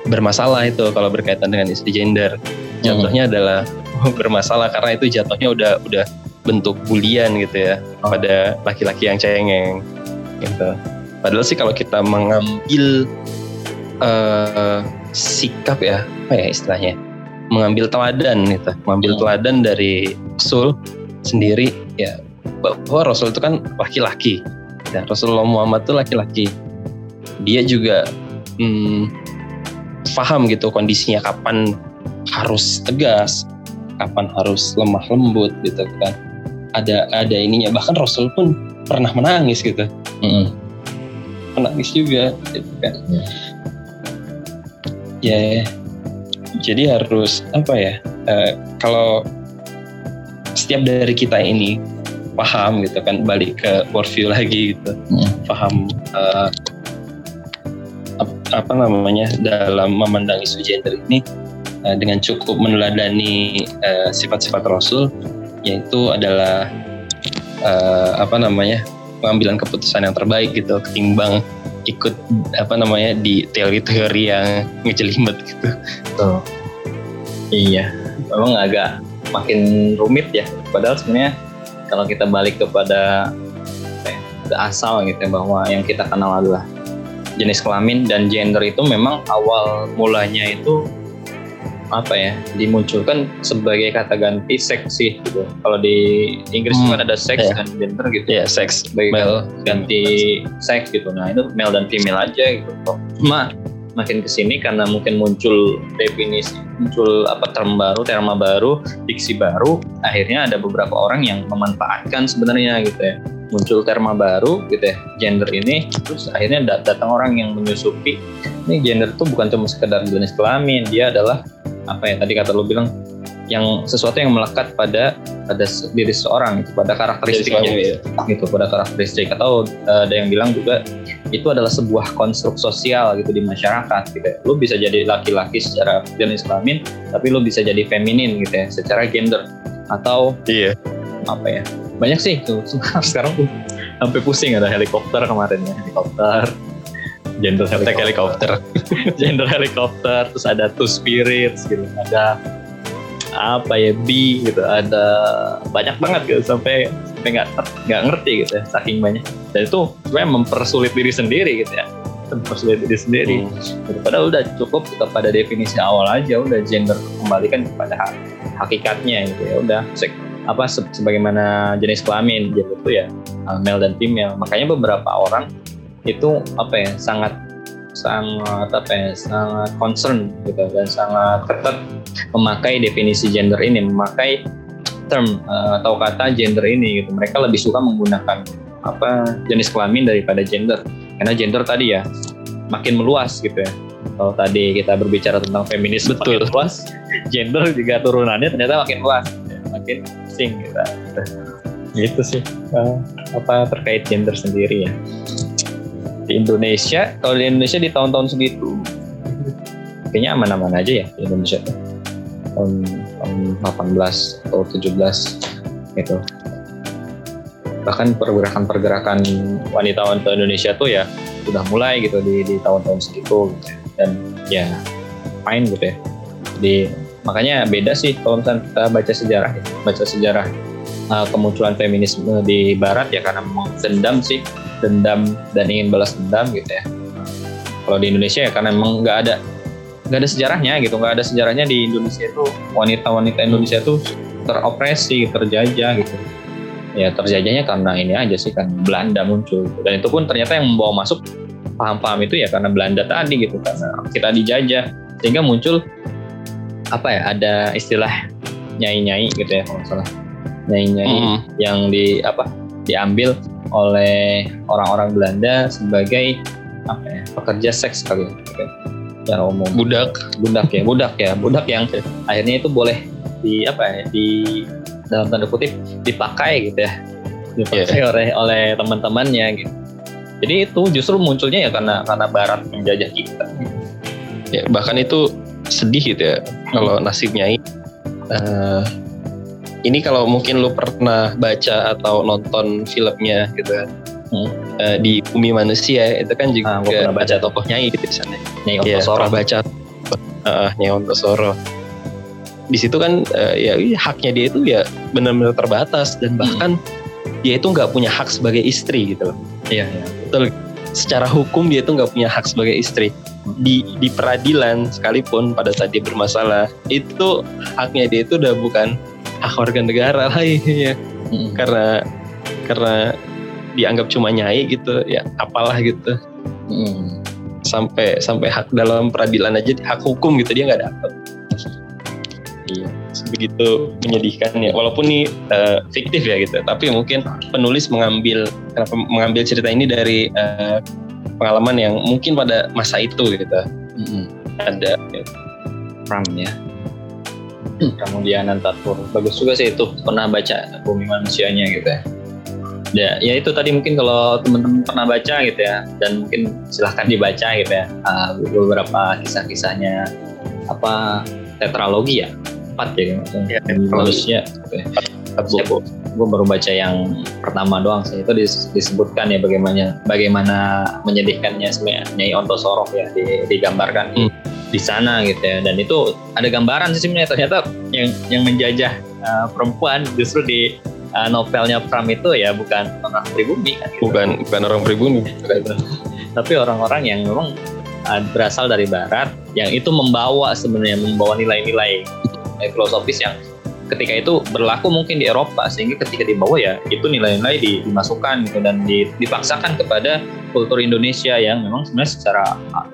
Speaker 1: bermasalah itu kalau berkaitan dengan isu gender. Contohnya mm. adalah [LAUGHS] bermasalah karena itu jatuhnya udah udah bentuk bulian gitu ya oh. pada laki-laki yang cengeng gitu. Padahal sih kalau kita mengambil uh, sikap ya apa ya istilahnya mengambil teladan gitu, mengambil hmm. teladan dari Rasul sendiri ya bahwa Rasul itu kan laki-laki dan Rasulullah Muhammad itu laki-laki. Dia juga hmm, paham gitu kondisinya kapan harus tegas, kapan harus lemah lembut gitu kan. Ada ada ininya bahkan Rasul pun pernah menangis gitu. Mm. menangis juga gitu kan. Ya. Jadi harus apa ya uh, kalau setiap dari kita ini paham gitu kan balik ke worldview lagi gitu. Mm. paham uh, apa namanya dalam memandang isu gender ini uh, dengan cukup meneladani sifat-sifat uh, Rasul yaitu adalah uh, apa namanya pengambilan keputusan yang terbaik gitu ketimbang ikut apa namanya di teori-teori yang ngejelimet gitu.
Speaker 2: Tuh. Iya, memang agak makin rumit ya. Padahal sebenarnya kalau kita balik kepada eh, ke asal gitu ya bahwa yang kita kenal adalah jenis kelamin dan gender itu memang awal mulanya itu apa ya dimunculkan sebagai kata ganti seks sih gitu. Kalau di Inggris hmm. kan ada seks yeah. dan gender gitu.
Speaker 1: Ya yeah, seks.
Speaker 2: Sebagai male. ganti seks gitu. Nah itu male dan female aja gitu. Cuma makin ke sini karena mungkin muncul definisi muncul apa term baru terma baru diksi baru akhirnya ada beberapa orang yang memanfaatkan sebenarnya gitu ya muncul terma baru gitu ya gender ini terus akhirnya datang orang yang menyusupi ini gender itu bukan cuma sekedar jenis kelamin dia adalah apa ya tadi kata lu bilang yang sesuatu yang melekat pada pada diri seorang itu pada karakteristiknya ya. gitu pada karakteristik atau uh, ada yang bilang juga itu adalah sebuah konstruk sosial gitu di masyarakat gitu ya. lu bisa jadi laki-laki secara jenis kelamin tapi lu bisa jadi feminin gitu ya secara gender atau
Speaker 1: iya
Speaker 2: apa ya banyak sih tuh [LAUGHS] sekarang tuh sampai pusing ada helikopter kemarin ya. Helikopter. Gender helikopter, helikopter. [LAUGHS] gender helikopter terus ada two spirits gitu. Ada apa ya B gitu. Ada banyak banget gitu sampai sampai nggak nggak ngerti gitu ya saking banyak. Dan itu sebenarnya mempersulit diri sendiri gitu ya. Mempersulit diri sendiri. Hmm. padahal udah cukup kepada definisi awal aja udah gender kembalikan kepada hakikatnya gitu ya. Udah apa sebagaimana jenis kelamin gitu ya male dan female. Makanya beberapa orang itu apa ya sangat sangat apa ya sangat concern gitu dan sangat ketat memakai definisi gender ini memakai term uh, atau kata gender ini gitu. Mereka lebih suka menggunakan apa jenis kelamin daripada gender. Karena gender tadi ya makin meluas gitu ya. Kalau tadi kita berbicara tentang feminis
Speaker 1: Betul.
Speaker 2: makin luas gender juga turunannya ternyata makin luas ya, makin sing kita gitu sih. Eh, apa terkait gender sendiri ya. Di Indonesia kalau di Indonesia di tahun-tahun segitu kayaknya aman-aman aja ya di Indonesia tahun, tahun 18 atau 17 gitu. Bahkan pergerakan-pergerakan wanita-wanita Indonesia tuh ya sudah mulai gitu di di tahun-tahun segitu gitu. dan ya fine gitu ya. Di makanya beda sih kalau misalnya kita baca sejarah ya. baca sejarah uh, kemunculan feminisme di barat ya karena memang dendam sih. Dendam dan ingin balas dendam gitu ya. Kalau di Indonesia ya karena memang nggak ada nggak ada sejarahnya gitu. Nggak ada sejarahnya di Indonesia itu. Wanita-wanita Indonesia itu teropresi terjajah gitu. Ya terjajahnya karena ini aja sih kan Belanda muncul dan itu pun ternyata yang membawa masuk paham-paham itu ya karena Belanda tadi gitu. Karena kita dijajah sehingga muncul apa ya ada istilah nyai-nyai gitu ya kalau salah. Nyai-nyai
Speaker 1: Mm.
Speaker 2: yang di apa diambil oleh orang-orang Belanda sebagai apa ya pekerja seks kali ya gitu. secara umum.
Speaker 1: Budak.
Speaker 2: Budak ya budak ya budak yang akhirnya itu boleh di apa ya di dalam tanda kutip dipakai gitu ya. Dipakai oleh oleh teman-temannya gitu. Jadi itu justru munculnya ya karena karena Barat menjajah kita.
Speaker 1: Ya bahkan itu sedih gitu ya. Kalau nasibnya ini Eh, ini kalau mungkin lu pernah baca atau nonton filmnya gitu kan
Speaker 2: Hmm.
Speaker 1: Eh, di Bumi Manusia itu kan juga
Speaker 2: Ah, gua pernah baca.
Speaker 1: tokoh Nyai gitu di sana.
Speaker 2: Nyai
Speaker 1: Iya,
Speaker 2: Ontosoro.
Speaker 1: pernah baca. Uh, Nyai Ontosoro. Di situ kan eh, ya iya, haknya dia itu ya benar-benar terbatas dan bahkan dia itu nggak punya hak sebagai istri gitu loh.
Speaker 2: Iya iya.
Speaker 1: Secara hukum dia itu nggak punya hak sebagai istri di di peradilan sekalipun pada saat dia bermasalah itu haknya dia itu udah bukan hak warga negara [LAUGHS] lah ya
Speaker 2: Mm.
Speaker 1: karena karena dianggap cuma nyai gitu ya apalah gitu.
Speaker 2: Mm.
Speaker 1: sampai sampai hak dalam peradilan aja hak hukum gitu dia nggak dapat iya. Begitu menyedihkan ya. Walaupun ini eh, fiktif ya gitu tapi mungkin penulis mengambil kenapa mengambil cerita ini dari eh, pengalaman yang mungkin pada masa itu gitu.
Speaker 2: Mm.
Speaker 1: ada
Speaker 2: Pram ya kemudian Antatur bagus juga sih itu. Pernah baca bumi manusianya gitu ya. Ya, ya itu tadi mungkin kalau teman-teman pernah baca gitu ya. Dan mungkin silahkan dibaca gitu ya. Uh, beberapa kisah-kisahnya. Apa tetralogi ya? Empat ya
Speaker 1: Ya,
Speaker 2: Bumi manusia. Gitu ya. Saya bu- gue baru baca yang pertama doang sih. Itu dis- disebutkan ya bagaimana bagaimana menyedihkannya sebenarnya. Nyai Ontosoro ya di- digambarkan di,
Speaker 1: Hmm.
Speaker 2: di sana gitu ya. Dan itu ada gambaran sih sebenarnya. Ternyata yang yang menjajah uh, perempuan justru di uh, novelnya Pram itu ya bukan orang pribumi kan gitu.
Speaker 1: bukan bukan orang pribumi. [LAUGHS]
Speaker 2: Tapi orang-orang yang memang uh, berasal dari barat yang itu membawa sebenarnya membawa nilai-nilai eh, filosofis yang ketika itu berlaku mungkin di Eropa sehingga ketika dibawa ya itu nilai-nilai di- dimasukkan gitu dan di- dipaksakan kepada kultur Indonesia yang memang sebenarnya secara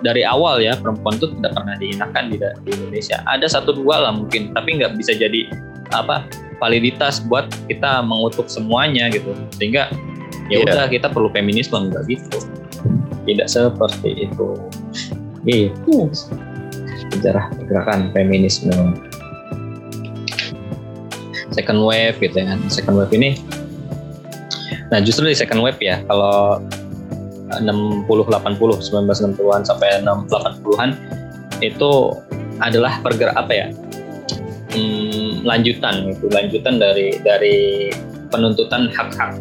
Speaker 2: dari awal ya perempuan itu tidak pernah dihinakan di, di Indonesia. Ada satu dua lah mungkin tapi nggak bisa jadi apa validitas buat kita mengutuk semuanya gitu. Sehingga ya
Speaker 1: Iya.
Speaker 2: udah kita perlu feminisme enggak gitu. Tidak seperti itu. Itu sejarah pergerakan feminisme second wave gitu ya. Second wave ini nah justru di second wave ya kalau 60 80 1960-an sampai 80-an itu adalah pergerak apa ya hmm, lanjutan itu lanjutan dari dari penuntutan hak-hak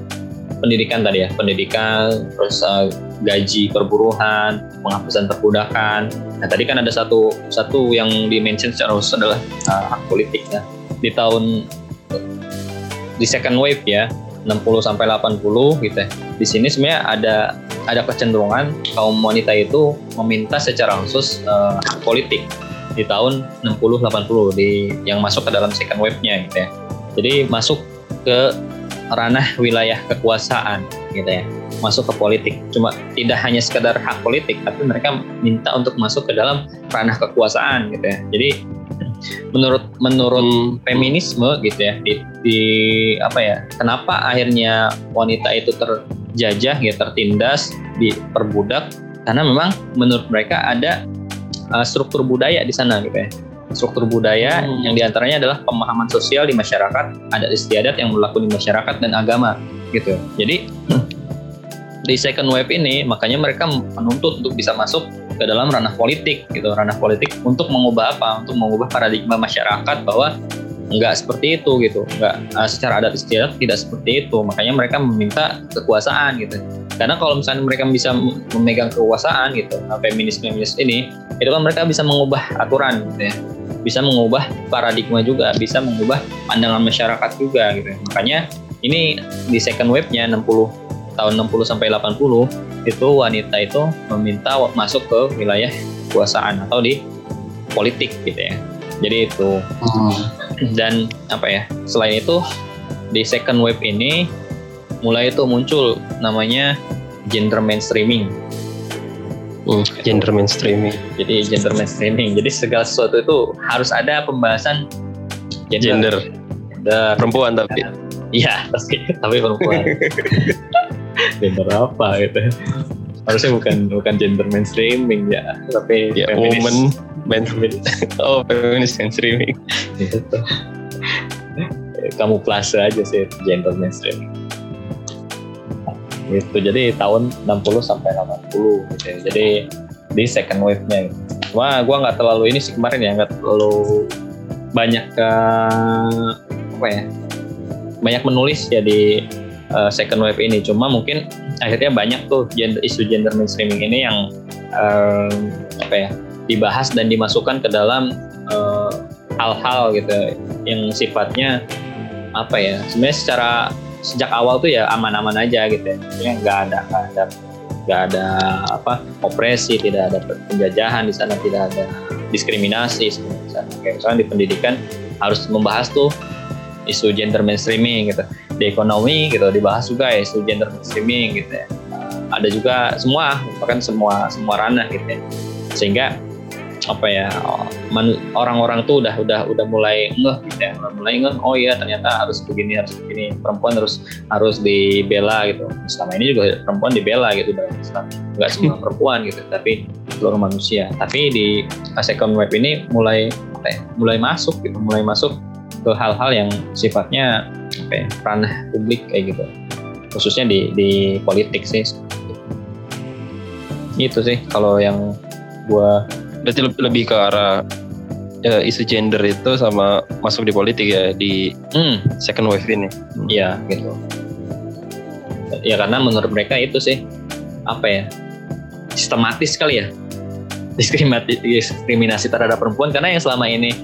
Speaker 2: pendidikan tadi ya pendidikan terus uh, gaji perburuhan penghapusan perbudakan. Nah tadi kan ada satu satu yang dimention secara khusus adalah uh, hak politik ya di tahun di second wave ya 60 sampai 80 gitu ya. Di sini sebenarnya ada ada kecenderungan kaum wanita itu meminta secara khusus hak politik di tahun 60 80 di yang masuk ke dalam second wave-nya gitu ya. Jadi masuk ke ranah wilayah kekuasaan gitu ya. Masuk ke politik. Cuma tidak hanya sekedar hak politik tapi mereka minta untuk masuk ke dalam ranah kekuasaan gitu ya. Jadi menurut menurut
Speaker 1: Hmm,
Speaker 2: feminisme gitu ya di, di apa ya kenapa akhirnya wanita itu ter terjajah ya tertindas diperbudak? Karena memang menurut mereka ada uh, struktur budaya di sana gitu ya. Struktur budaya hmm. yang di antaranya adalah pemahaman sosial di masyarakat adat istiadat yang berlaku di masyarakat dan agama gitu. Jadi [CLEARS THROAT] di second wave ini makanya mereka menuntut untuk bisa masuk ke dalam ranah politik gitu. Ranah politik untuk mengubah apa? Untuk mengubah paradigma masyarakat bahwa nggak seperti itu gitu. Nggak uh, secara adat istiadat tidak seperti itu. Makanya mereka meminta kekuasaan gitu. Karena kalau misalnya mereka bisa memegang kekuasaan gitu nah, feminis feminis ini itu kan mereka bisa mengubah aturan gitu ya. Bisa mengubah paradigma juga bisa mengubah pandangan masyarakat juga gitu. Ya. makanya ini di second wave-nya 60 tahun 60 sampai 80 itu wanita itu meminta masuk ke wilayah kekuasaan atau di politik gitu ya jadi itu hmm dan apa ya selain itu di second wave ini mulai itu muncul namanya gender mainstreaming
Speaker 1: Hmm, gender mainstreaming.
Speaker 2: Jadi gender mainstreaming. Jadi segala sesuatu itu harus ada pembahasan
Speaker 1: gender. gender. Perempuan tapi.
Speaker 2: Iya, [LAUGHS] tapi perempuan. [LAUGHS] gender apa gitu. Harusnya bukan bukan gender mainstreaming ya, tapi
Speaker 1: ya, woman mainstream [LAUGHS] oh feminis mainstreaming
Speaker 2: gitu kamu plase aja sih gender mainstream gitu jadi tahun 60 sampai 80 gitu ya. jadi di second wave-nya gitu. Wah, gue nggak terlalu ini sih kemarin ya nggak terlalu banyak ke apa ya banyak menulis ya di uh, second wave ini. Cuma mungkin akhirnya banyak tuh gender, isu gender mainstreaming ini yang uh, apa ya dibahas dan dimasukkan ke dalam eh, hal-hal uh, gitu yang sifatnya apa ya sebenarnya secara sejak awal tuh ya aman-aman aja gitu ya. Nggak ada nggak ada nggak ada apa opresi tidak ada penjajahan di sana tidak ada diskriminasi di sana. Misalnya di pendidikan harus membahas tuh isu gender mainstreaming gitu di ekonomi gitu dibahas juga ya isu gender mainstreaming gitu ya. Ada juga semua bahkan semua semua ranah gitu ya. Sehingga apa ya orang-orang tuh udah udah udah mulai ngeh gitu ya. Mulai ngeh oh iya ternyata harus begini harus begini. Perempuan harus harus dibela gitu. Selama ini juga perempuan dibela gitu dalam Islam. Nggak semua hmm. perempuan gitu tapi seluruh manusia. Tapi di second web ini mulai apa ya, mulai masuk gitu mulai masuk ke hal-hal yang sifatnya apa ya, ranah publik kayak gitu khususnya di di politik sih itu sih kalau yang gua
Speaker 1: berarti lebih ke arah ya, isu gender itu sama masuk di politik ya di hmm. second wave ini.
Speaker 2: Iya hmm. gitu. Ya karena menurut mereka itu sih apa ya sistematis kali ya diskriminasi, diskriminasi terhadap perempuan karena yang selama ini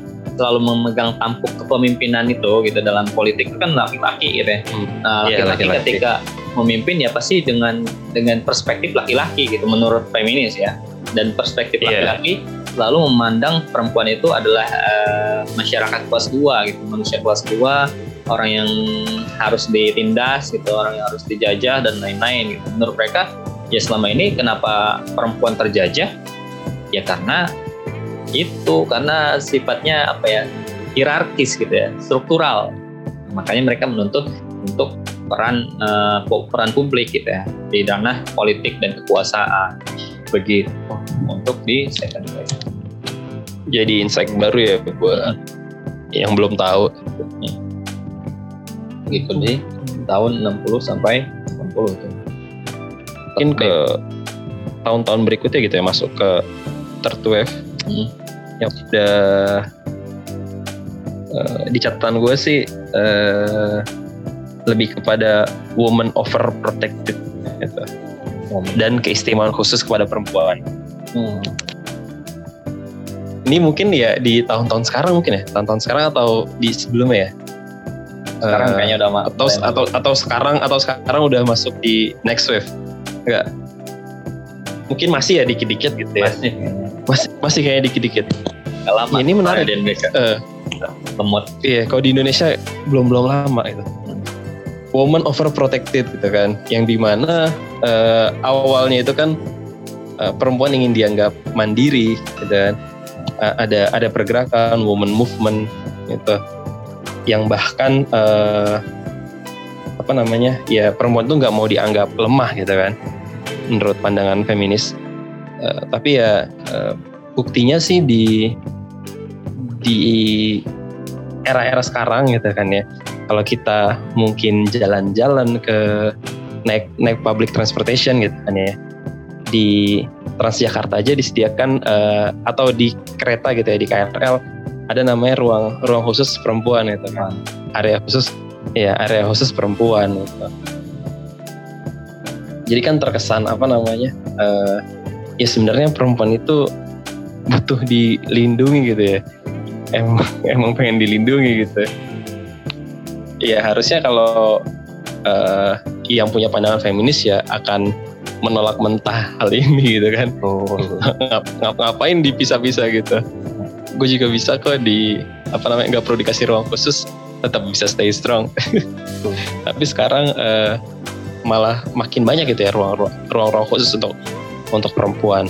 Speaker 2: selalu memegang tampuk kepemimpinan itu gitu dalam politik itu kan laki-laki gitu ya. Hmm. Nah, iya, laki-laki yeah, ketika memimpin ya pasti dengan dengan perspektif laki-laki gitu menurut feminis ya dan perspektif iya. laki-laki yeah. selalu memandang perempuan itu adalah uh, masyarakat kelas dua gitu manusia kelas dua orang yang harus ditindas gitu orang yang harus dijajah dan lain-lain gitu menurut mereka ya selama ini kenapa perempuan terjajah ya karena itu karena sifatnya apa ya hierarkis gitu ya struktural makanya mereka menuntut untuk peran uh, peran publik gitu ya di ranah politik dan kekuasaan begitu untuk di second wave.
Speaker 1: Jadi insight baru ya buat hmm. yang belum tahu.
Speaker 2: Gitu di tahun 60 sampai 80 itu.
Speaker 1: Mungkin ke tahun-tahun berikutnya gitu ya masuk ke third wave. Hmm. Yang udah uh, di catatan gue sih uh, lebih kepada woman overprotected gitu dan keistimewaan khusus kepada perempuan. Hmm. Ini mungkin ya di tahun-tahun sekarang mungkin ya, tahun-tahun sekarang atau di sebelumnya ya.
Speaker 2: Sekarang uh, kayaknya udah
Speaker 1: atau atau atau sekarang atau sekarang udah masuk di next wave. Enggak. Mungkin masih ya dikit-dikit gitu ya. Masih. Masih masih kayak dikit-dikit.
Speaker 2: lama.
Speaker 1: Ya, ini menarik. Di Indonesia. Uh,
Speaker 2: lemot.
Speaker 1: Iya, kalau di Indonesia belum belum lama itu woman overprotected gitu kan yang di mana uh, awalnya itu kan uh, perempuan ingin dianggap mandiri gitu kan uh, ada ada pergerakan woman movement gitu yang bahkan uh, apa namanya ya perempuan tuh nggak mau dianggap lemah gitu kan menurut pandangan feminis. Uh, tapi ya uh, buktinya sih di di era-era sekarang gitu kan ya. Kalau kita mungkin jalan-jalan ke naik naik public transportation gitu kan ya. Di Transjakarta aja disediakan uh, atau di kereta gitu ya di KRL ada namanya ruang ruang khusus perempuan gitu kan. Area khusus ya area khusus perempuan gitu. Jadi kan terkesan apa namanya? Uh, ya sebenarnya perempuan itu butuh dilindungi gitu ya. Emang [LAUGHS] emang pengen dilindungi gitu. Ya harusnya kalau uh, yang punya pandangan feminis ya akan menolak mentah hal ini [LAUGHS] gitu kan. Oh. Ngap, ngap, ngapain dipisah-pisah gitu. Gue juga bisa kok di apa namanya nggak perlu dikasih ruang khusus tetap bisa stay strong. [LAUGHS] Tapi sekarang uh, malah makin banyak gitu ya ruang-ruang khusus untuk untuk perempuan.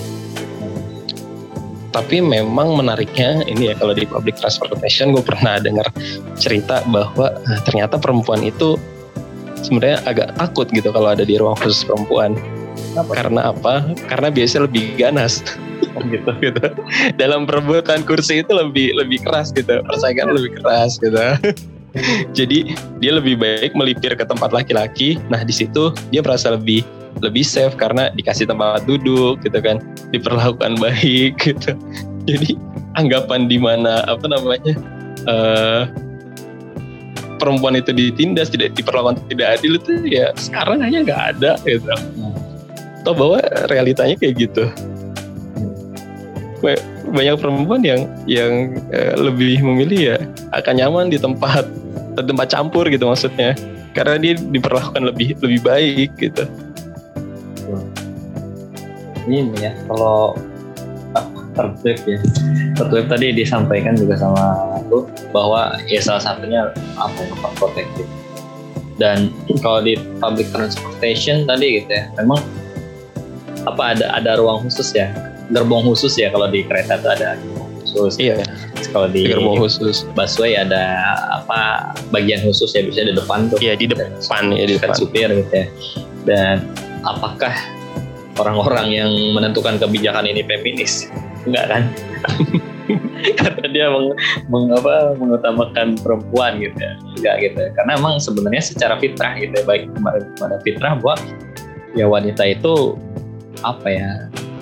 Speaker 1: Tapi memang menariknya ini ya kalau di public transportation gue pernah dengar cerita bahwa nah, ternyata perempuan itu sebenarnya agak takut gitu kalau ada di ruang khusus perempuan. Kenapa? Karena apa? Karena biasanya lebih ganas. Oh gitu gitu. [LAUGHS] Dalam perebutan kursi itu lebih lebih keras gitu. Persaingan lebih keras gitu. [LAUGHS] [LAUGHS] Jadi dia lebih baik melipir ke tempat laki-laki. Nah di situ dia merasa lebih lebih safe karena dikasih tempat duduk gitu kan, diperlakukan baik [LAUGHS] gitu. Jadi anggapan di mana apa namanya uh, perempuan itu ditindas tidak diperlakukan tidak adil itu ya sekarang hanya nggak ada gitu. Tahu bahwa realitanya kayak gitu banyak perempuan yang yang uh, lebih memilih ya akan nyaman di tempat tempat campur gitu maksudnya. Karena dia diperlakukan lebih lebih baik gitu.
Speaker 2: Ini ya kalau tertib ya. Tertib tadi disampaikan juga sama aku bahwa ya salah satunya apa yang protektif. Dan kalau di public transportation tadi gitu ya memang apa ada ada ruang khusus ya gerbong khusus ya kalau di kereta itu ada khusus.
Speaker 1: Iya.
Speaker 2: Kalau di
Speaker 1: gerbong khusus.
Speaker 2: busway ada apa bagian khusus ya bisa di depan tuh.
Speaker 1: Iya di depan ya di depan.
Speaker 2: supir gitu ya. Dan apakah orang-orang yang menentukan kebijakan ini feminis? Enggak kan? [LAUGHS] Karena dia meng, meng, apa, mengutamakan perempuan gitu ya. Enggak gitu ya. karena emang sebenarnya secara fitrah gitu ya baik pada fitrah bahwa ya wanita itu apa ya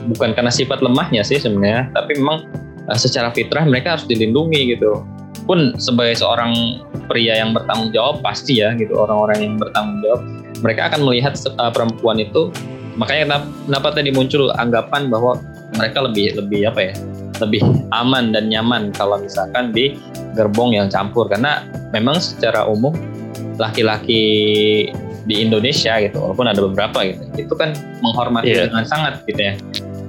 Speaker 2: bukan karena sifat lemahnya sih sebenarnya tapi memang uh, secara fitrah mereka harus dilindungi gitu. Pun sebagai seorang pria yang bertanggung jawab pasti ya gitu orang-orang yang bertanggung jawab mereka akan melihat uh, perempuan itu. Makanya kenapa, tadi muncul anggapan bahwa mereka lebih lebih apa ya lebih aman dan nyaman kalau misalkan di gerbong yang campur. Karena memang secara umum laki-laki di Indonesia gitu walaupun ada beberapa gitu itu kan menghormati yeah. dengan sangat gitu ya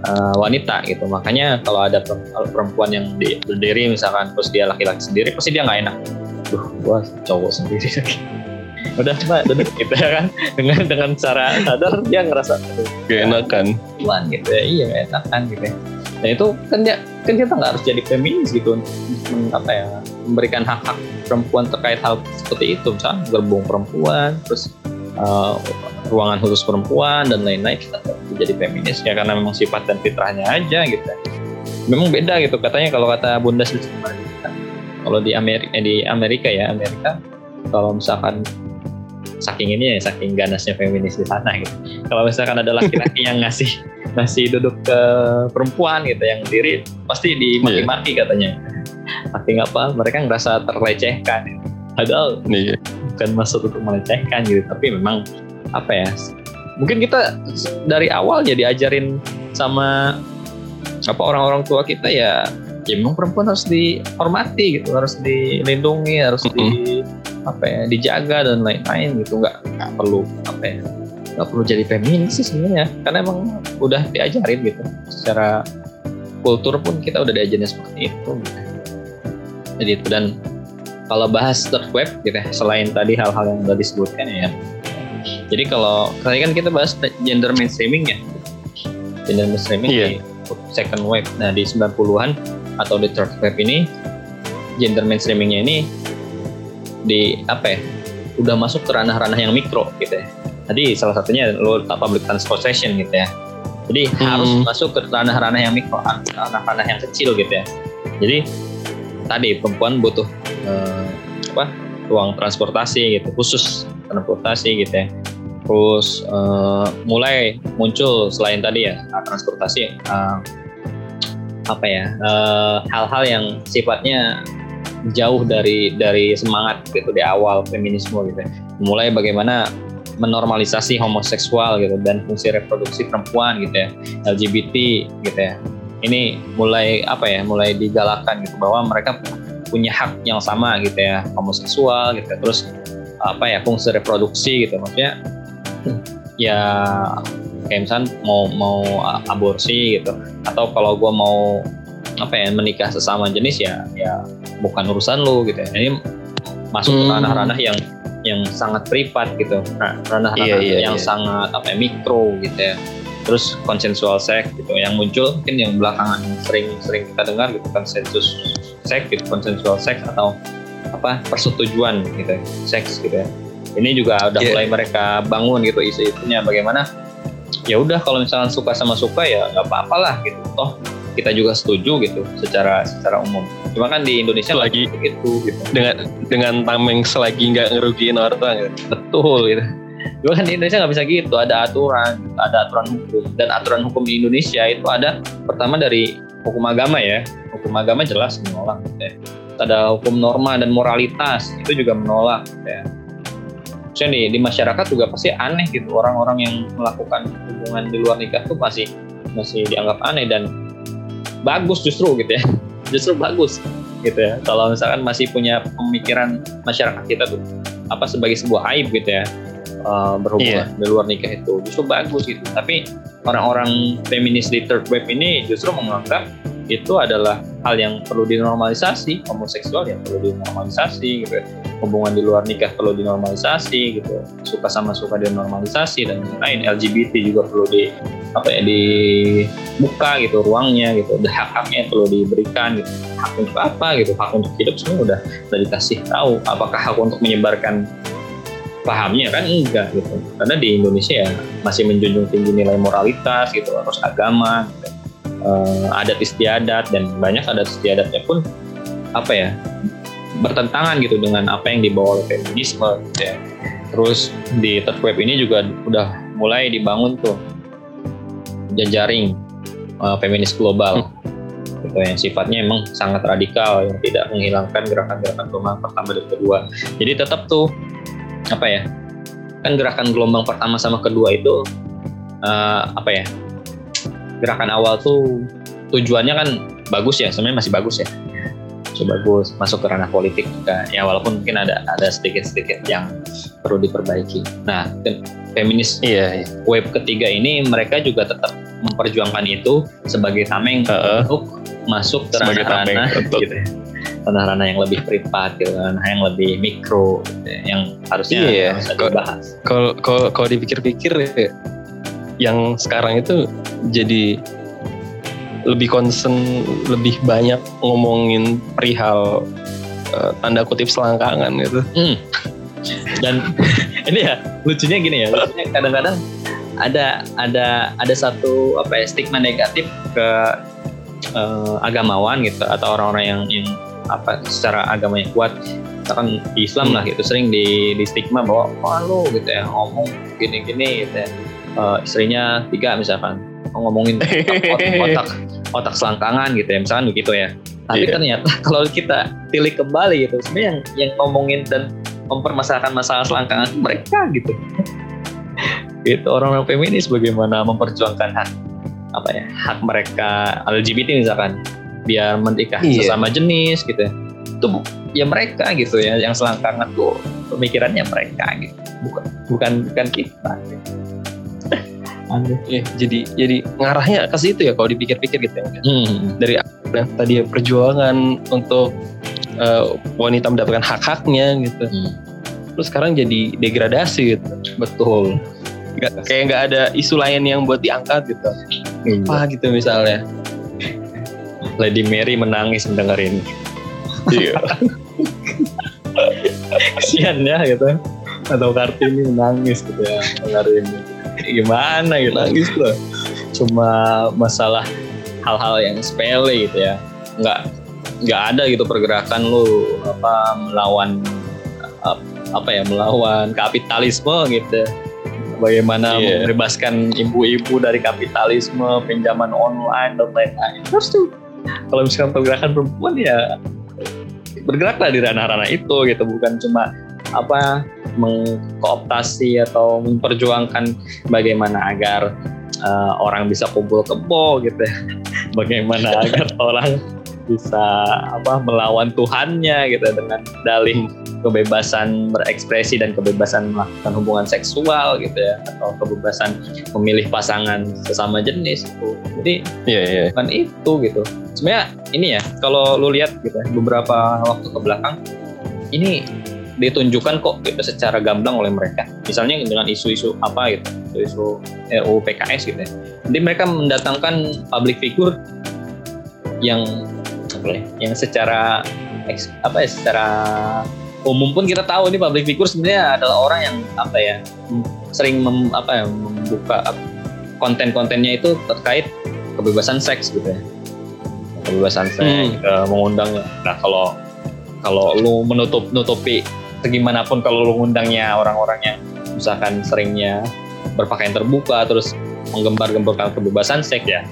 Speaker 2: uh, wanita gitu. Makanya kalau ada perempuan yang berdiri misalkan terus dia laki-laki sendiri pasti dia nggak enak. Duh gua cowok sendiri. Lagi [LAUGHS] udah mbak duduk gitu ya kan. Dengan dengan cara sadar dia ngerasa
Speaker 1: gak enakan.
Speaker 2: tuan gitu ya. Iya enakan gitu ya. Nah itu kan dia kan kita nggak harus jadi feminis gitu untuk apa ya memberikan hak-hak perempuan terkait hal seperti itu. Misalnya gerbong perempuan terus uh, ruangan khusus perempuan dan lain-lain kita jadi feminis ya karena memang sifat dan fitrahnya aja gitu memang beda gitu katanya kalau kata Bunda kalau di Amerika eh, di Amerika ya Amerika kalau misalkan saking ini ya saking ganasnya feminis di sana gitu kalau misalkan ada laki-laki [LAUGHS] yang ngasih ngasih duduk ke perempuan gitu yang diri pasti dimaki-maki iya. katanya saking apa mereka ngerasa terlecehkan gitu. padahal yeah. Bukan maksud untuk melecehkan gitu tapi memang apa ya mungkin kita dari awal ya diajarin sama apa orang-orang tua kita ya ya memang perempuan harus dihormati gitu harus dilindungi harus mm -hmm. di apa ya dijaga dan lain-lain gitu nggak nggak perlu apa ya nggak perlu jadi feminis sih sebenarnya karena emang udah diajarin gitu secara kultur pun kita udah diajarin seperti itu gitu. jadi itu dan kalau bahas third web gitu ya selain tadi hal-hal yang udah disebutkan ya jadi kalau tadi kan kita bahas gender mainstreaming ya. Gender mainstreaming yeah. di second wave. Nah, di 90-an atau di third wave ini gender mainstreamingnya ini di apa ya? udah masuk ke ranah-ranah yang mikro gitu ya. Tadi salah satunya lo public transportation gitu ya. Jadi hmm. harus masuk ke ranah-ranah yang mikro, ranah-ranah yang kecil gitu ya. Jadi tadi perempuan butuh uh, apa ruang transportasi gitu, khusus transportasi gitu ya. Terus uh, mulai muncul selain tadi ya transportasi uh, apa ya hal-hal yang sifatnya jauh dari dari semangat gitu di awal feminisme gitu. Ya. Mulai bagaimana menormalisasi homoseksual gitu dan fungsi reproduksi perempuan gitu ya LGBT gitu ya ini mulai apa ya mulai digalakan gitu bahwa mereka punya hak yang sama gitu ya homoseksual gitu ya. terus apa ya fungsi reproduksi gitu maksudnya ya kayak misalnya mau mau aborsi gitu atau kalau gue mau apa ya menikah sesama jenis ya ya bukan urusan lu gitu ya ini masuk hmm. ke ranah-ranah yang yang sangat privat gitu nah, ranah-ranah iya, iya, yang iya. sangat apa ya, mikro gitu ya terus konsensual seks gitu yang muncul mungkin yang belakangan sering-sering kita dengar gitu konsensus seks gitu konsensual seks atau apa persetujuan gitu seks gitu ya ini juga udah yeah. mulai mereka bangun gitu isu-isunya bagaimana ya udah kalau misalnya suka sama suka ya nggak apa-apalah gitu toh kita juga setuju gitu secara secara umum. Cuma kan di Indonesia lagi
Speaker 1: itu gitu. Dengan dengan tameng selagi nggak ngerugiin orang gitu.
Speaker 2: Betul gitu. Cuma kan di Indonesia nggak bisa gitu, ada aturan, ada aturan hukum dan aturan hukum di Indonesia itu ada pertama dari hukum agama ya. Hukum agama jelas menolak ya. Ada hukum norma dan moralitas itu juga menolak ya. Maksudnya di, di masyarakat juga pasti aneh gitu orang-orang yang melakukan hubungan di luar nikah tuh masih masih dianggap aneh dan bagus justru gitu ya [LAUGHS] justru bagus gitu ya kalau misalkan masih punya pemikiran masyarakat kita tuh apa sebagai sebuah aib gitu ya uh, berhubungan yeah. di luar nikah itu justru bagus gitu. Tapi orang-orang feminis di third wave ini justru menganggap itu adalah hal yang perlu dinormalisasi homoseksual yang perlu dinormalisasi gitu hubungan di luar nikah perlu dinormalisasi gitu suka sama suka dinormalisasi dan lain LGBT juga perlu di apa ya dibuka gitu ruangnya gitu. Hak haknya perlu diberikan gitu. Hak untuk apa gitu? Hak untuk hidup semua udah udah dikasih tahu. Apakah hak untuk menyebarkan pahamnya kan enggak gitu karena di Indonesia ya masih menjunjung tinggi nilai moralitas gitu harus agama gitu uh, adat istiadat dan banyak adat istiadatnya pun apa ya bertentangan gitu dengan apa yang dibawa oleh feminisme gitu ya. Terus di third web ini juga udah mulai dibangun tuh jejaring uh, feminis global hmm. gitu yang sifatnya emang sangat radikal yang tidak menghilangkan gerakan-gerakan gelombang pertama dan kedua. Jadi tetap tuh apa ya kan gerakan gelombang pertama sama kedua itu uh, apa ya gerakan awal tuh tujuannya kan bagus ya sebenarnya masih bagus ya. Masih bagus masuk ke ranah politik juga. Ya walaupun mungkin ada ada sedikit sedikit yang perlu diperbaiki. Nah feminis iya, iya. web ketiga ini mereka juga tetap memperjuangkan itu sebagai tameng uh, untuk masuk ke ranah-ranah gitu ya ranah-ranah yang lebih privat gitu ranah yang lebih mikro gitu ya, yang harusnya iya. harus dibahas
Speaker 1: kalau kalau dipikir-pikir ya, yang sekarang itu jadi lebih concern lebih banyak ngomongin perihal uh, tanda kutip selangkangan gitu. Hmm.
Speaker 2: Dan [LAUGHS] ini ya lucunya gini ya, lucunya kadang-kadang ada ada ada satu apa ya stigma negatif ke uh, agamawan gitu atau orang-orang yang yang apa secara agamanya kuat misalkan di Islam hmm. lah gitu sering di, di stigma bahwa oh lu gitu ya ngomong gini-gini gitu ya uh, istrinya tiga misalkan ngomongin [LAUGHS] otak, otak otak selangkangan gitu ya misalkan begitu ya tapi yeah. ternyata [LAUGHS] kalau kita pilih kembali gitu sebenarnya yang yang ngomongin dan mempermasalahkan masalah selangkangan mereka gitu [LAUGHS] itu orang-orang feminis bagaimana memperjuangkan hak apa ya hak mereka LGBT misalkan biar menikah yeah. sesama jenis gitu ya. Itu ya mereka gitu ya yang selangkangan tuh. Pemikirannya mereka gitu. Bukan bukan bukan kita. [LAUGHS] Gitu
Speaker 1: ya, jadi jadi ngarahnya ke situ ya kalau dipikir-pikir gitu ya. Hmm. dari nah, tadi ya, perjuangan untuk uh, wanita mendapatkan hak-haknya gitu. Hmm. terus sekarang jadi degradasi gitu.
Speaker 2: Betul.
Speaker 1: Gak, kayak nggak ada isu lain yang buat diangkat gitu. Hmm. apa gitu misalnya
Speaker 2: Lady Mary menangis mendengar ini
Speaker 1: iya. [LAUGHS]
Speaker 2: Kesian ya gitu. Atau kartini nangis gitu ya kartini gimana gitu nangis loh cuma masalah hal-hal yang sepele gitu ya. Nggak nggak ada gitu pergerakan lu apa melawan apa ya melawan kapitalisme gitu. Bagaimana yeah. membebaskan ibu-ibu dari kapitalisme pinjaman online dan lain-lain. Terus tuh kalau misalkan pergerakan perempuan ya bergeraklah di ranah-ranah itu gitu bukan cuma apa mengkooptasi atau memperjuangkan bagaimana agar uh, orang bisa kumpul kebo gitu ya. [LAUGHS] bagaimana agar [LAUGHS] orang bisa apa melawan Tuhannya gitu dengan dalih kebebasan berekspresi dan kebebasan melakukan hubungan seksual gitu ya atau kebebasan memilih pasangan sesama jenis itu. Jadi yeah, yeah. bukan itu gitu. Sebenarnya ini ya kalau lu lihat gitu ya beberapa waktu ke belakang ini ditunjukkan kok gitu secara gamblang oleh mereka. Misalnya dengan isu-isu apa gitu isu RUU PKS gitu ya. Jadi mereka mendatangkan public figure yang boleh yang secara apa ya secara umum pun kita tahu ini public figure sebenarnya adalah orang yang apa ya sering mem, apa ya membuka konten-kontennya itu terkait kebebasan seks gitu ya. Kebebasan seks hmm. uh, mengundang. Nah kalau kalau lu menutup nutupi segimanapun kalau lu ngundangnya orang-orang yang misalkan seringnya berpakaian terbuka terus menggembar-gemborkan kebebasan seks ya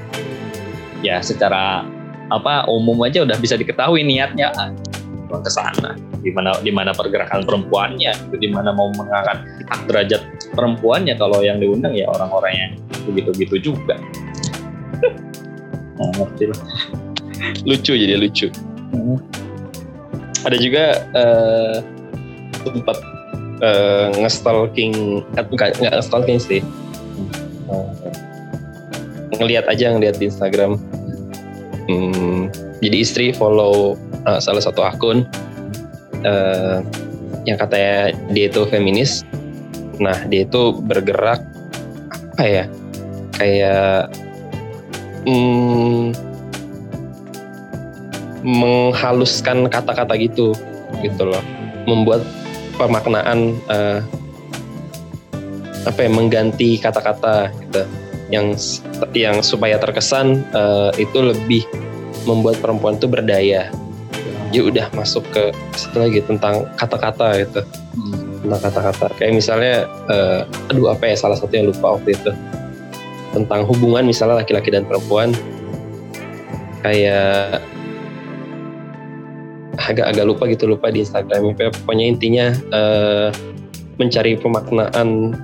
Speaker 2: ya secara apa umum aja udah bisa diketahui niatnya. Ke sana di mana di mana pergerakan perempuannya di mana mau mengangkat hak derajat perempuannya kalau yang diundang ya orang-orang yang begitu-gitu juga.
Speaker 1: Nah, ngerti lah. Lucu jadi lucu. Hmm. ada juga uh, tempat uh, nge-stalking enggak nggak nge-stalking sih. Uh, ngelihat aja ngelihat di Instagram hmm, jadi istri follow uh, salah satu akun uh, yang katanya dia itu feminis. Nah dia itu bergerak apa ya kayak hmm, menghaluskan kata-kata gitu gitu loh, membuat pemaknaan uh, apa ya mengganti kata-kata gitu yang yang supaya terkesan uh, itu lebih membuat perempuan itu berdaya. Ya udah masuk ke situ lagi tentang kata-kata gitu. Hmm. tentang kata-kata. Kayak misalnya uh, aduh apa ya salah satu yang lupa waktu itu. Tentang hubungan misalnya laki-laki dan perempuan. Kayak agak-agak lupa gitu lupa di Instagram. Pokoknya intinya uh, mencari pemaknaan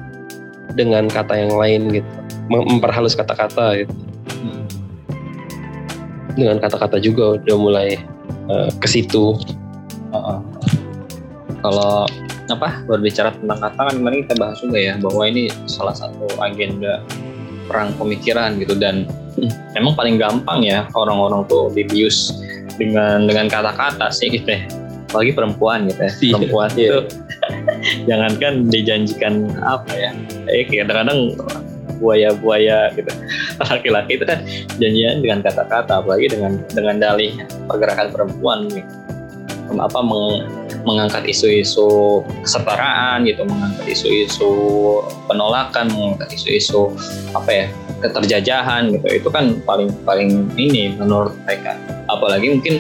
Speaker 1: dengan kata yang lain gitu memperhalus kata-kata gitu hmm. dengan kata-kata juga udah mulai uh, ke situ. Uh -uh.
Speaker 2: Kalau apa berbicara tentang kata kan kemarin kita bahas juga ya bahwa ini salah satu agenda perang pemikiran gitu dan hmm, emang paling gampang ya orang-orang tuh dibius dengan dengan kata-kata sih gitu ya apalagi perempuan gitu ya iya, perempuan iya. itu [LAUGHS] jangankan dijanjikan apa ya eh kadang-kadang buaya-buaya gitu. Laki-laki itu kan janjian dengan kata-kata apalagi dengan dengan dalih pergerakan perempuan gitu apa meng, mengangkat isu-isu kesetaraan gitu mengangkat isu-isu penolakan mengangkat isu-isu apa ya keterjajahan gitu. Itu kan paling paling ini menurut mereka. Apalagi mungkin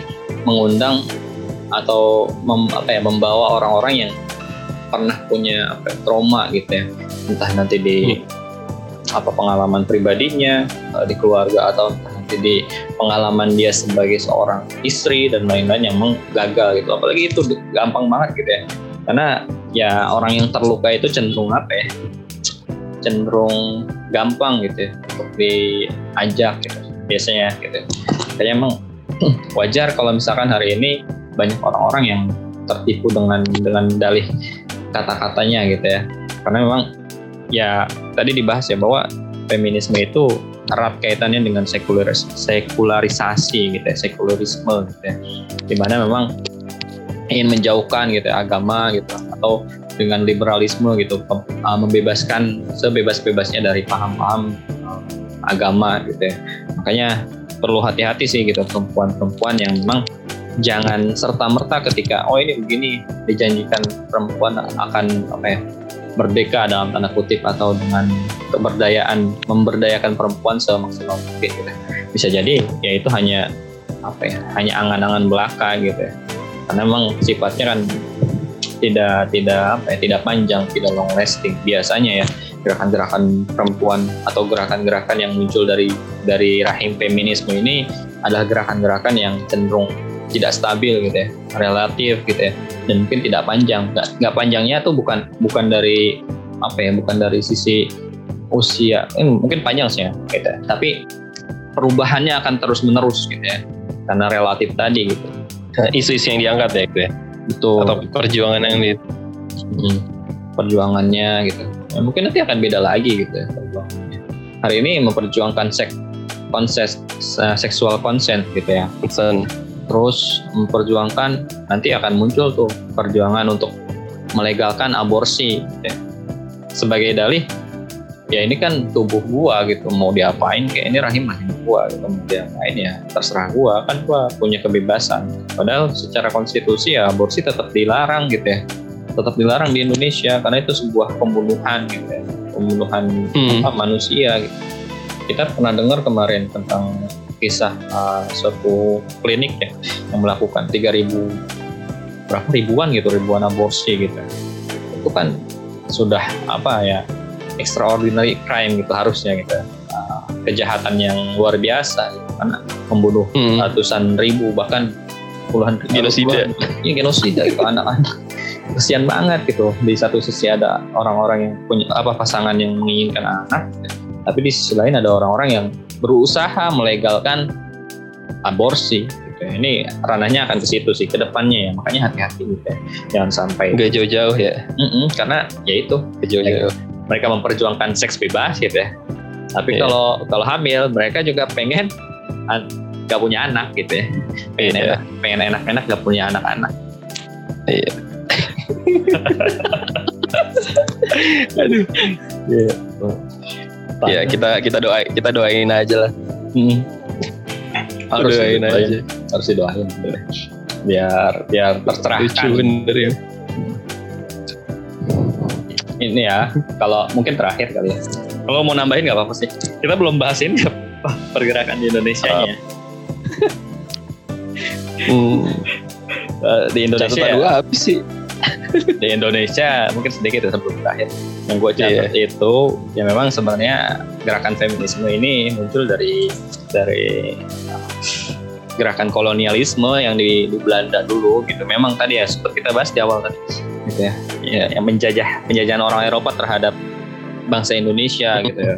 Speaker 2: mengundang atau mem, apa ya membawa orang-orang yang pernah punya apa ya, trauma gitu ya. Entah nanti di hmm apa pengalaman pribadinya uh, di keluarga atau nanti di pengalaman dia sebagai seorang istri dan lain-lain yang gagal gitu. Apalagi itu gampang banget gitu ya. Karena ya orang yang terluka itu cenderung apa ya? Cenderung gampang gitu ya untuk diajak gitu biasanya gitu. Kayaknya emang [CLEARS THROAT] wajar kalau misalkan hari ini banyak orang-orang yang tertipu dengan dengan dalih kata-katanya gitu ya. Karena memang ya tadi dibahas ya bahwa feminisme itu erat kaitannya dengan sekularis sekularisasi gitu ya, sekularisme gitu ya. Di mana memang ingin menjauhkan gitu ya, agama gitu atau dengan liberalisme gitu uh, membebaskan sebebas-bebasnya dari paham-paham uh, agama gitu ya. Makanya perlu hati-hati sih gitu perempuan-perempuan yang memang jangan serta merta ketika oh ini begini dijanjikan perempuan akan apa ya merdeka dalam tanda kutip atau dengan keberdayaan memberdayakan perempuan semaksimal mungkin gitu. bisa jadi ya itu hanya apa ya hanya angan-angan belaka gitu ya karena memang sifatnya kan tidak tidak apa ya tidak panjang tidak long lasting biasanya ya gerakan-gerakan perempuan atau gerakan-gerakan yang muncul dari dari rahim feminisme ini adalah gerakan-gerakan yang cenderung tidak stabil gitu ya relatif gitu ya. Dan mungkin tidak panjang. Nggak nggak panjangnya tuh bukan bukan dari apa ya bukan dari sisi usia. Eh, mungkin panjang sih ya gitu ya. tapi perubahannya akan terus menerus gitu ya. Karena relatif tadi gitu.
Speaker 1: Nah, isu-isu yang diangkat ya gitu ya?
Speaker 2: Betul.
Speaker 1: Atau perjuangan yang di
Speaker 2: hmm, perjuangannya gitu. Ya, mungkin nanti akan beda lagi gitu ya perjuangannya. Hari ini memperjuangkan seks konses seksual konsen gitu ya.
Speaker 1: Concern
Speaker 2: terus memperjuangkan nanti akan muncul tuh perjuangan untuk melegalkan aborsi gitu ya. sebagai dalih ya ini kan tubuh gua gitu mau diapain kayak ini rahim rahim gua gitu mau diapain ya terserah gua kan gua punya kebebasan padahal secara konstitusi ya aborsi tetap dilarang gitu ya tetap dilarang di Indonesia karena itu sebuah pembunuhan gitu ya pembunuhan
Speaker 1: Hmm.
Speaker 2: apa, manusia gitu. Kita pernah dengar kemarin tentang kisah uh, suatu klinik ya yang melakukan 3000 berapa ribuan gitu ribuan aborsi gitu itu kan sudah apa ya extraordinary crime gitu harusnya gitu Uh, kejahatan yang luar biasa gitu. karena membunuh
Speaker 1: Hmm.
Speaker 2: ratusan ribu bahkan puluhan
Speaker 1: Genosida.
Speaker 2: iya genosida itu anak-anak kesian banget gitu di satu sisi ada orang-orang yang punya apa pasangan yang menginginkan anak tapi di sisi lain ada orang-orang yang berusaha melegalkan aborsi gitu. ini ranahnya akan ke situ sih ke depannya ya. Makanya hati-hati gitu ya. Jangan sampai
Speaker 1: nggak jauh-jauh ya.
Speaker 2: Mm-mm, karena ya itu.
Speaker 1: Nggak jauh-jauh.
Speaker 2: Mereka memperjuangkan seks bebas gitu ya. Tapi
Speaker 1: Iya.
Speaker 2: kalau kalau hamil mereka juga pengen gak punya anak gitu ya. Pengen
Speaker 1: Iya.
Speaker 2: enak pengen enak-enak gak punya anak-anak.
Speaker 1: Iya. [LAUGHS]
Speaker 2: aduh Iya.
Speaker 1: ya kita kita doa kita doain aja lah.
Speaker 2: Hmm. harus
Speaker 1: doain
Speaker 2: didoain.
Speaker 1: aja.
Speaker 2: Harus didoain. Biar biar tercerahkan.
Speaker 1: Lucu bener ya.
Speaker 2: Ini ya kalau mungkin terakhir kali ya. Kalau mau nambahin nggak apa-apa sih? Kita belum bahas ini apa pergerakan di Indonesia nya.
Speaker 1: Hmm. [LAUGHS]
Speaker 2: di Indonesia
Speaker 1: catatan gua habis sih
Speaker 2: di Indonesia mungkin sedikit ya sebelum terakhir yang gue catat
Speaker 1: Iya.
Speaker 2: itu ya memang sebenarnya gerakan feminisme ini muncul dari dari gerakan kolonialisme yang di, di Belanda dulu gitu. Memang tadi ya seperti kita bahas di awal tadi gitu ya, ya yang menjajah penjajahan orang Eropa terhadap bangsa Indonesia gitu ya.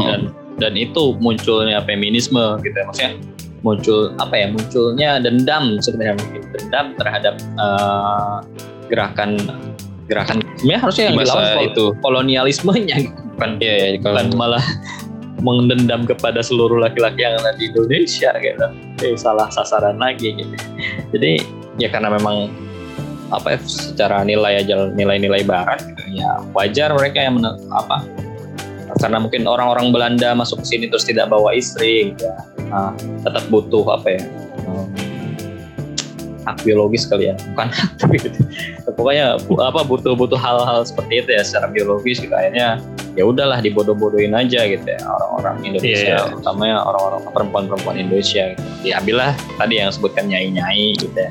Speaker 2: Dan dan itu munculnya feminisme gitu ya. Maksudnya muncul apa ya munculnya dendam sebenarnya mungkin. Dendam terhadap uh, gerakan gerakan sebenarnya harusnya yang dilawan kol-
Speaker 1: itu.
Speaker 2: kolonialismenya bukan
Speaker 1: ya, kalau
Speaker 2: bukan malah mendendam kepada seluruh laki-laki yang ada di Indonesia gitu eh, salah sasaran lagi gitu jadi ya karena memang apa ya, secara nilai aja nilai-nilai barat gitu, ya wajar mereka yang men- apa karena mungkin orang-orang Belanda masuk ke sini terus tidak bawa istri gitu ya. Nah, tetap butuh apa ya hak biologis kali ya bukan hak [LAUGHS] tapi gitu. pokoknya bu- apa butuh-butuh hal-hal seperti itu ya secara biologis gitu akhirnya ya udahlah dibodoh-bodohin aja gitu ya orang-orang Indonesia
Speaker 1: Iya.
Speaker 2: utamanya orang-orang perempuan-perempuan Indonesia gitu. diambillah tadi yang sebutkan nyai-nyai gitu ya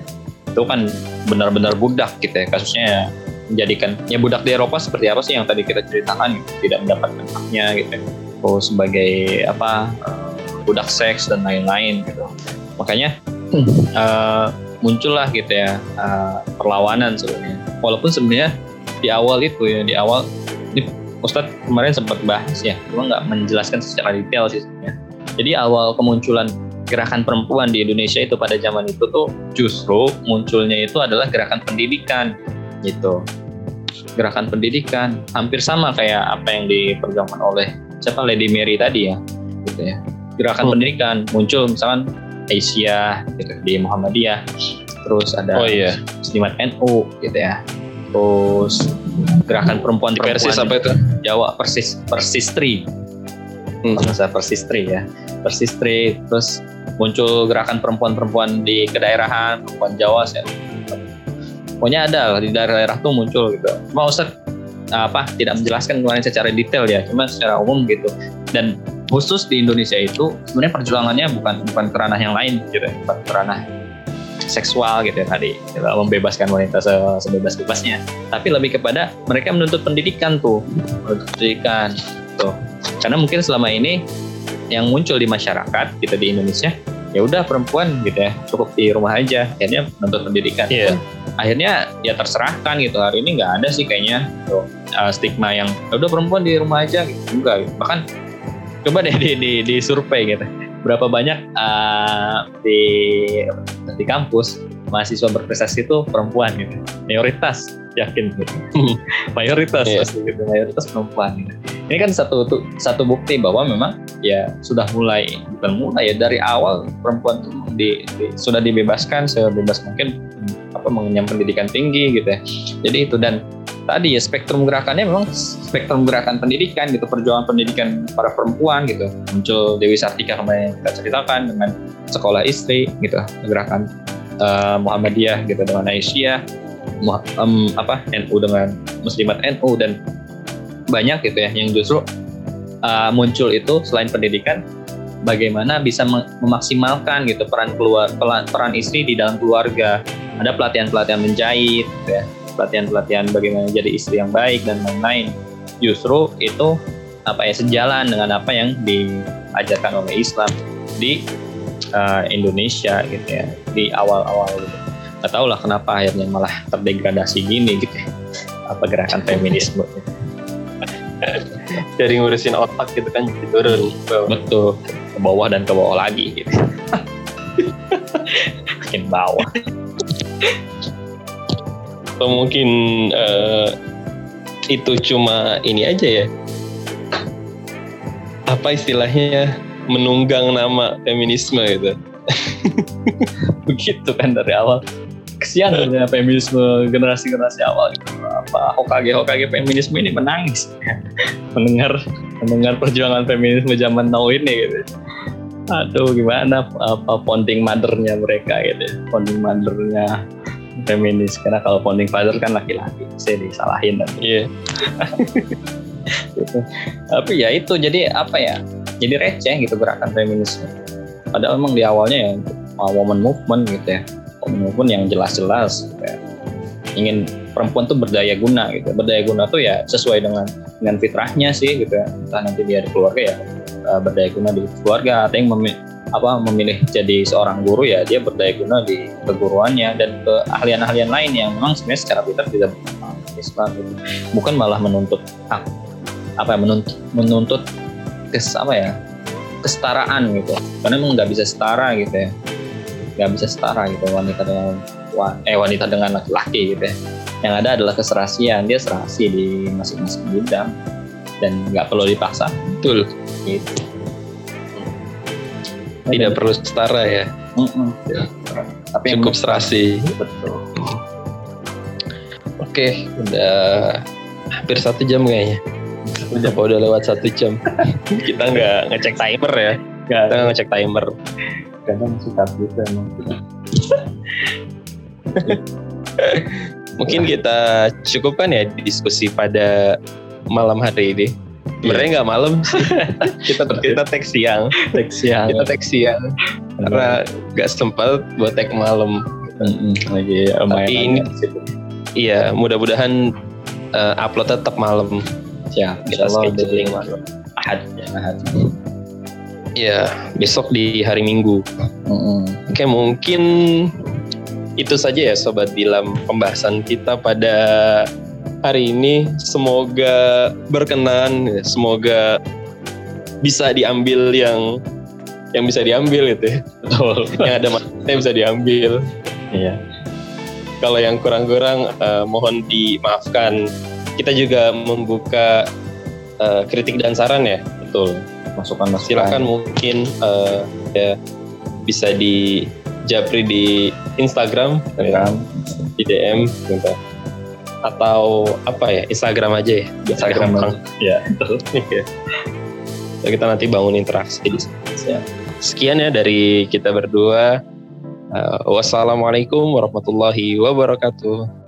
Speaker 2: itu kan benar-benar budak gitu ya kasusnya menjadikan ya budak di Eropa seperti apa sih yang tadi kita ceritakan gitu, tidak mendapatkan haknya gitu ya. oh sebagai apa eh, budak seks dan lain-lain gitu makanya eh, muncullah gitu ya eh, perlawanan sebenarnya. Walaupun sebenarnya di awal itu ya di awal ini Ustadz kemarin sempat bahas ya cuma nggak menjelaskan secara detail sih sebenarnya. Jadi awal kemunculan gerakan perempuan di Indonesia itu pada zaman itu tuh justru munculnya itu adalah gerakan pendidikan gitu. Gerakan pendidikan hampir sama kayak apa yang diperjuangkan oleh siapa Lady Mary tadi ya gitu ya. Gerakan
Speaker 1: Hmm.
Speaker 2: pendidikan muncul misalkan Aisyah gitu. Di Muhammadiyah. Terus ada
Speaker 1: oh iya.
Speaker 2: Muslimat NU gitu ya. Terus gerakan perempuan
Speaker 1: di Persis apa itu?
Speaker 2: Jawa persis persistri.
Speaker 1: Hmm.
Speaker 2: bahasa persistri ya. Persistri terus muncul gerakan perempuan-perempuan di kedaerahan perempuan Jawa saya pokoknya ada lah di daerah-daerah tuh muncul gitu. Cuma Ustaz apa tidak menjelaskan mengenai secara detail ya, cuma secara umum gitu. Dan khusus di Indonesia itu sebenarnya perjuangannya bukan bukan kerana yang lain gitu, ya, bukan kerana seksual gitu ya tadi. Gitu, membebaskan wanita se sebebas-bebasnya. Tapi lebih kepada mereka menuntut pendidikan tuh menuntut pendidikan tuh. Karena mungkin selama ini yang muncul di masyarakat gitu di Indonesia ya udah perempuan gitu ya cukup di rumah aja akhirnya menuntut pendidikan
Speaker 1: Iya.
Speaker 2: akhirnya ya terserahkan gitu hari ini nggak ada sih kayaknya tuh, uh, stigma yang "Ya udah perempuan di rumah aja gitu enggak gitu. bahkan coba deh di, di, di survei gitu berapa banyak uh, di di kampus mahasiswa berprestasi itu perempuan gitu mayoritas yakin gitu [LAUGHS] mayoritas
Speaker 1: Iya.
Speaker 2: pasti gitu mayoritas perempuan gitu. ini kan satu tu- satu bukti bahwa memang ya sudah mulai bukan mulai ya dari awal perempuan tuh di, di- sudah dibebaskan sebebas mungkin apa mengenyam pendidikan tinggi gitu ya. Jadi itu dan tadi ya spektrum gerakannya memang spektrum gerakan pendidikan gitu perjuangan pendidikan para perempuan gitu. Muncul Dewi Sartika kemarin yang kita ceritakan dengan sekolah istri gitu gerakan eh, Muhammadiyah gitu dengan Aisyah em, apa NU dengan Muslimat NU dan banyak gitu ya yang justru uh, muncul itu selain pendidikan bagaimana bisa mem- memaksimalkan gitu peran keluar peran, istri di dalam keluarga ada pelatihan-pelatihan menjahit gitu ya pelatihan-pelatihan bagaimana jadi istri yang baik dan lain-lain justru itu apa ya sejalan dengan apa yang diajarkan oleh Islam di uh, Indonesia gitu ya di awal-awal gitu tahu lah kenapa akhirnya malah terdegradasi gini gitu ya. apa gerakan feminisme gitu. [LAUGHS]
Speaker 1: Dari ngurusin otak gitu kan jadi turun ke bawah.
Speaker 2: betul ke bawah dan ke bawah lagi gitu makin bawah
Speaker 1: Atau mungkin eh, itu cuma ini aja ya. Apa istilahnya menunggang nama feminisme gitu. [LAUGHS]
Speaker 2: begitu kan dari awal kesian sebenarnya feminisme generasi-generasi awal gitu. apa Hokage Hokage feminisme ini menangis [LAUGHS] mendengar mendengar perjuangan feminisme zaman now ini gitu aduh gimana apa founding mothernya mereka gitu founding mothernya feminis karena kalau founding father kan laki-laki saya disalahin dan
Speaker 1: Iya.
Speaker 2: gitu. [LAUGHS] Tapi ya itu jadi apa ya? Jadi receh gitu gerakan feminisme. Padahal memang di awalnya ya woman movement gitu ya. Movement yang jelas-jelas ya. Ingin perempuan tuh berdaya guna gitu. Berdaya guna tuh ya sesuai dengan dengan fitrahnya sih gitu ya. Entah nanti dia di keluarga ya uh, berdaya guna di keluarga atau yang memilih apa memilih jadi seorang guru ya dia berdaya guna di keguruannya dan keahlian-ahlian lain yang memang sebenarnya secara fitrah tidak Islam gitu. bukan malah menuntut hak apa ya, menuntut menuntut kes apa ya kesetaraan gitu karena emang nggak bisa setara gitu ya nggak bisa setara gitu wanita dengan wa- eh wanita dengan laki-laki gitu ya yang ada adalah keserasian dia serasi di masing-masing bidang dan nggak perlu dipaksa
Speaker 1: Betul.
Speaker 2: gitu
Speaker 1: Tidak perlu setara ya.
Speaker 2: Mm-mm. tapi yang
Speaker 1: Cukup serasi.
Speaker 2: betul
Speaker 1: Oke, udah hampir satu jam kayaknya. Apa udah lewat satu jam? [LAUGHS] Kita nggak ngecek timer ya. Kita nggak ngecek timer.
Speaker 2: Kadang suka gitu emang [LAUGHS]
Speaker 1: Mungkin kita cukupkan ya diskusi pada malam hari ini. Sebenarnya nggak malam sih. [LAUGHS] kita kita tag siang.
Speaker 2: teks yang
Speaker 1: Kita tag siang karena nggak sempat buat tag malam.
Speaker 2: Lagi
Speaker 1: Tapi ini-. Iya, mudah-mudahan eh, upload tetap malam.
Speaker 2: ya
Speaker 1: Kita scheduling malam.
Speaker 2: ahad ya ahad
Speaker 1: Iya, besok di hari Minggu.
Speaker 2: Mm-mm.
Speaker 1: Oke, mungkin itu saja ya Sobat Dilam pembahasan kita pada hari ini. Semoga berkenan, ya. semoga bisa diambil yang yang bisa diambil gitu ya.
Speaker 2: betul [LAUGHS]
Speaker 1: yang ada manfaatnya bisa diambil.
Speaker 2: iya
Speaker 1: Kalau yang kurang-kurang eh, mohon dimaafkan. Kita juga membuka eh, kritik dan saran ya.
Speaker 2: betul masukan masukan
Speaker 1: Silakan mungkin eh, ya bisa di japri di Instagram, ya,
Speaker 2: Instagram
Speaker 1: di DM gitu. Atau apa ya? Instagram aja ya.
Speaker 2: Instagram ya betul [LAUGHS]
Speaker 1: Iya. Ya, kita nanti bangun interaksi di.
Speaker 2: Siap.
Speaker 1: Sekian ya dari kita berdua. Eh, wassalamualaikum warahmatullahi wabarakatuh.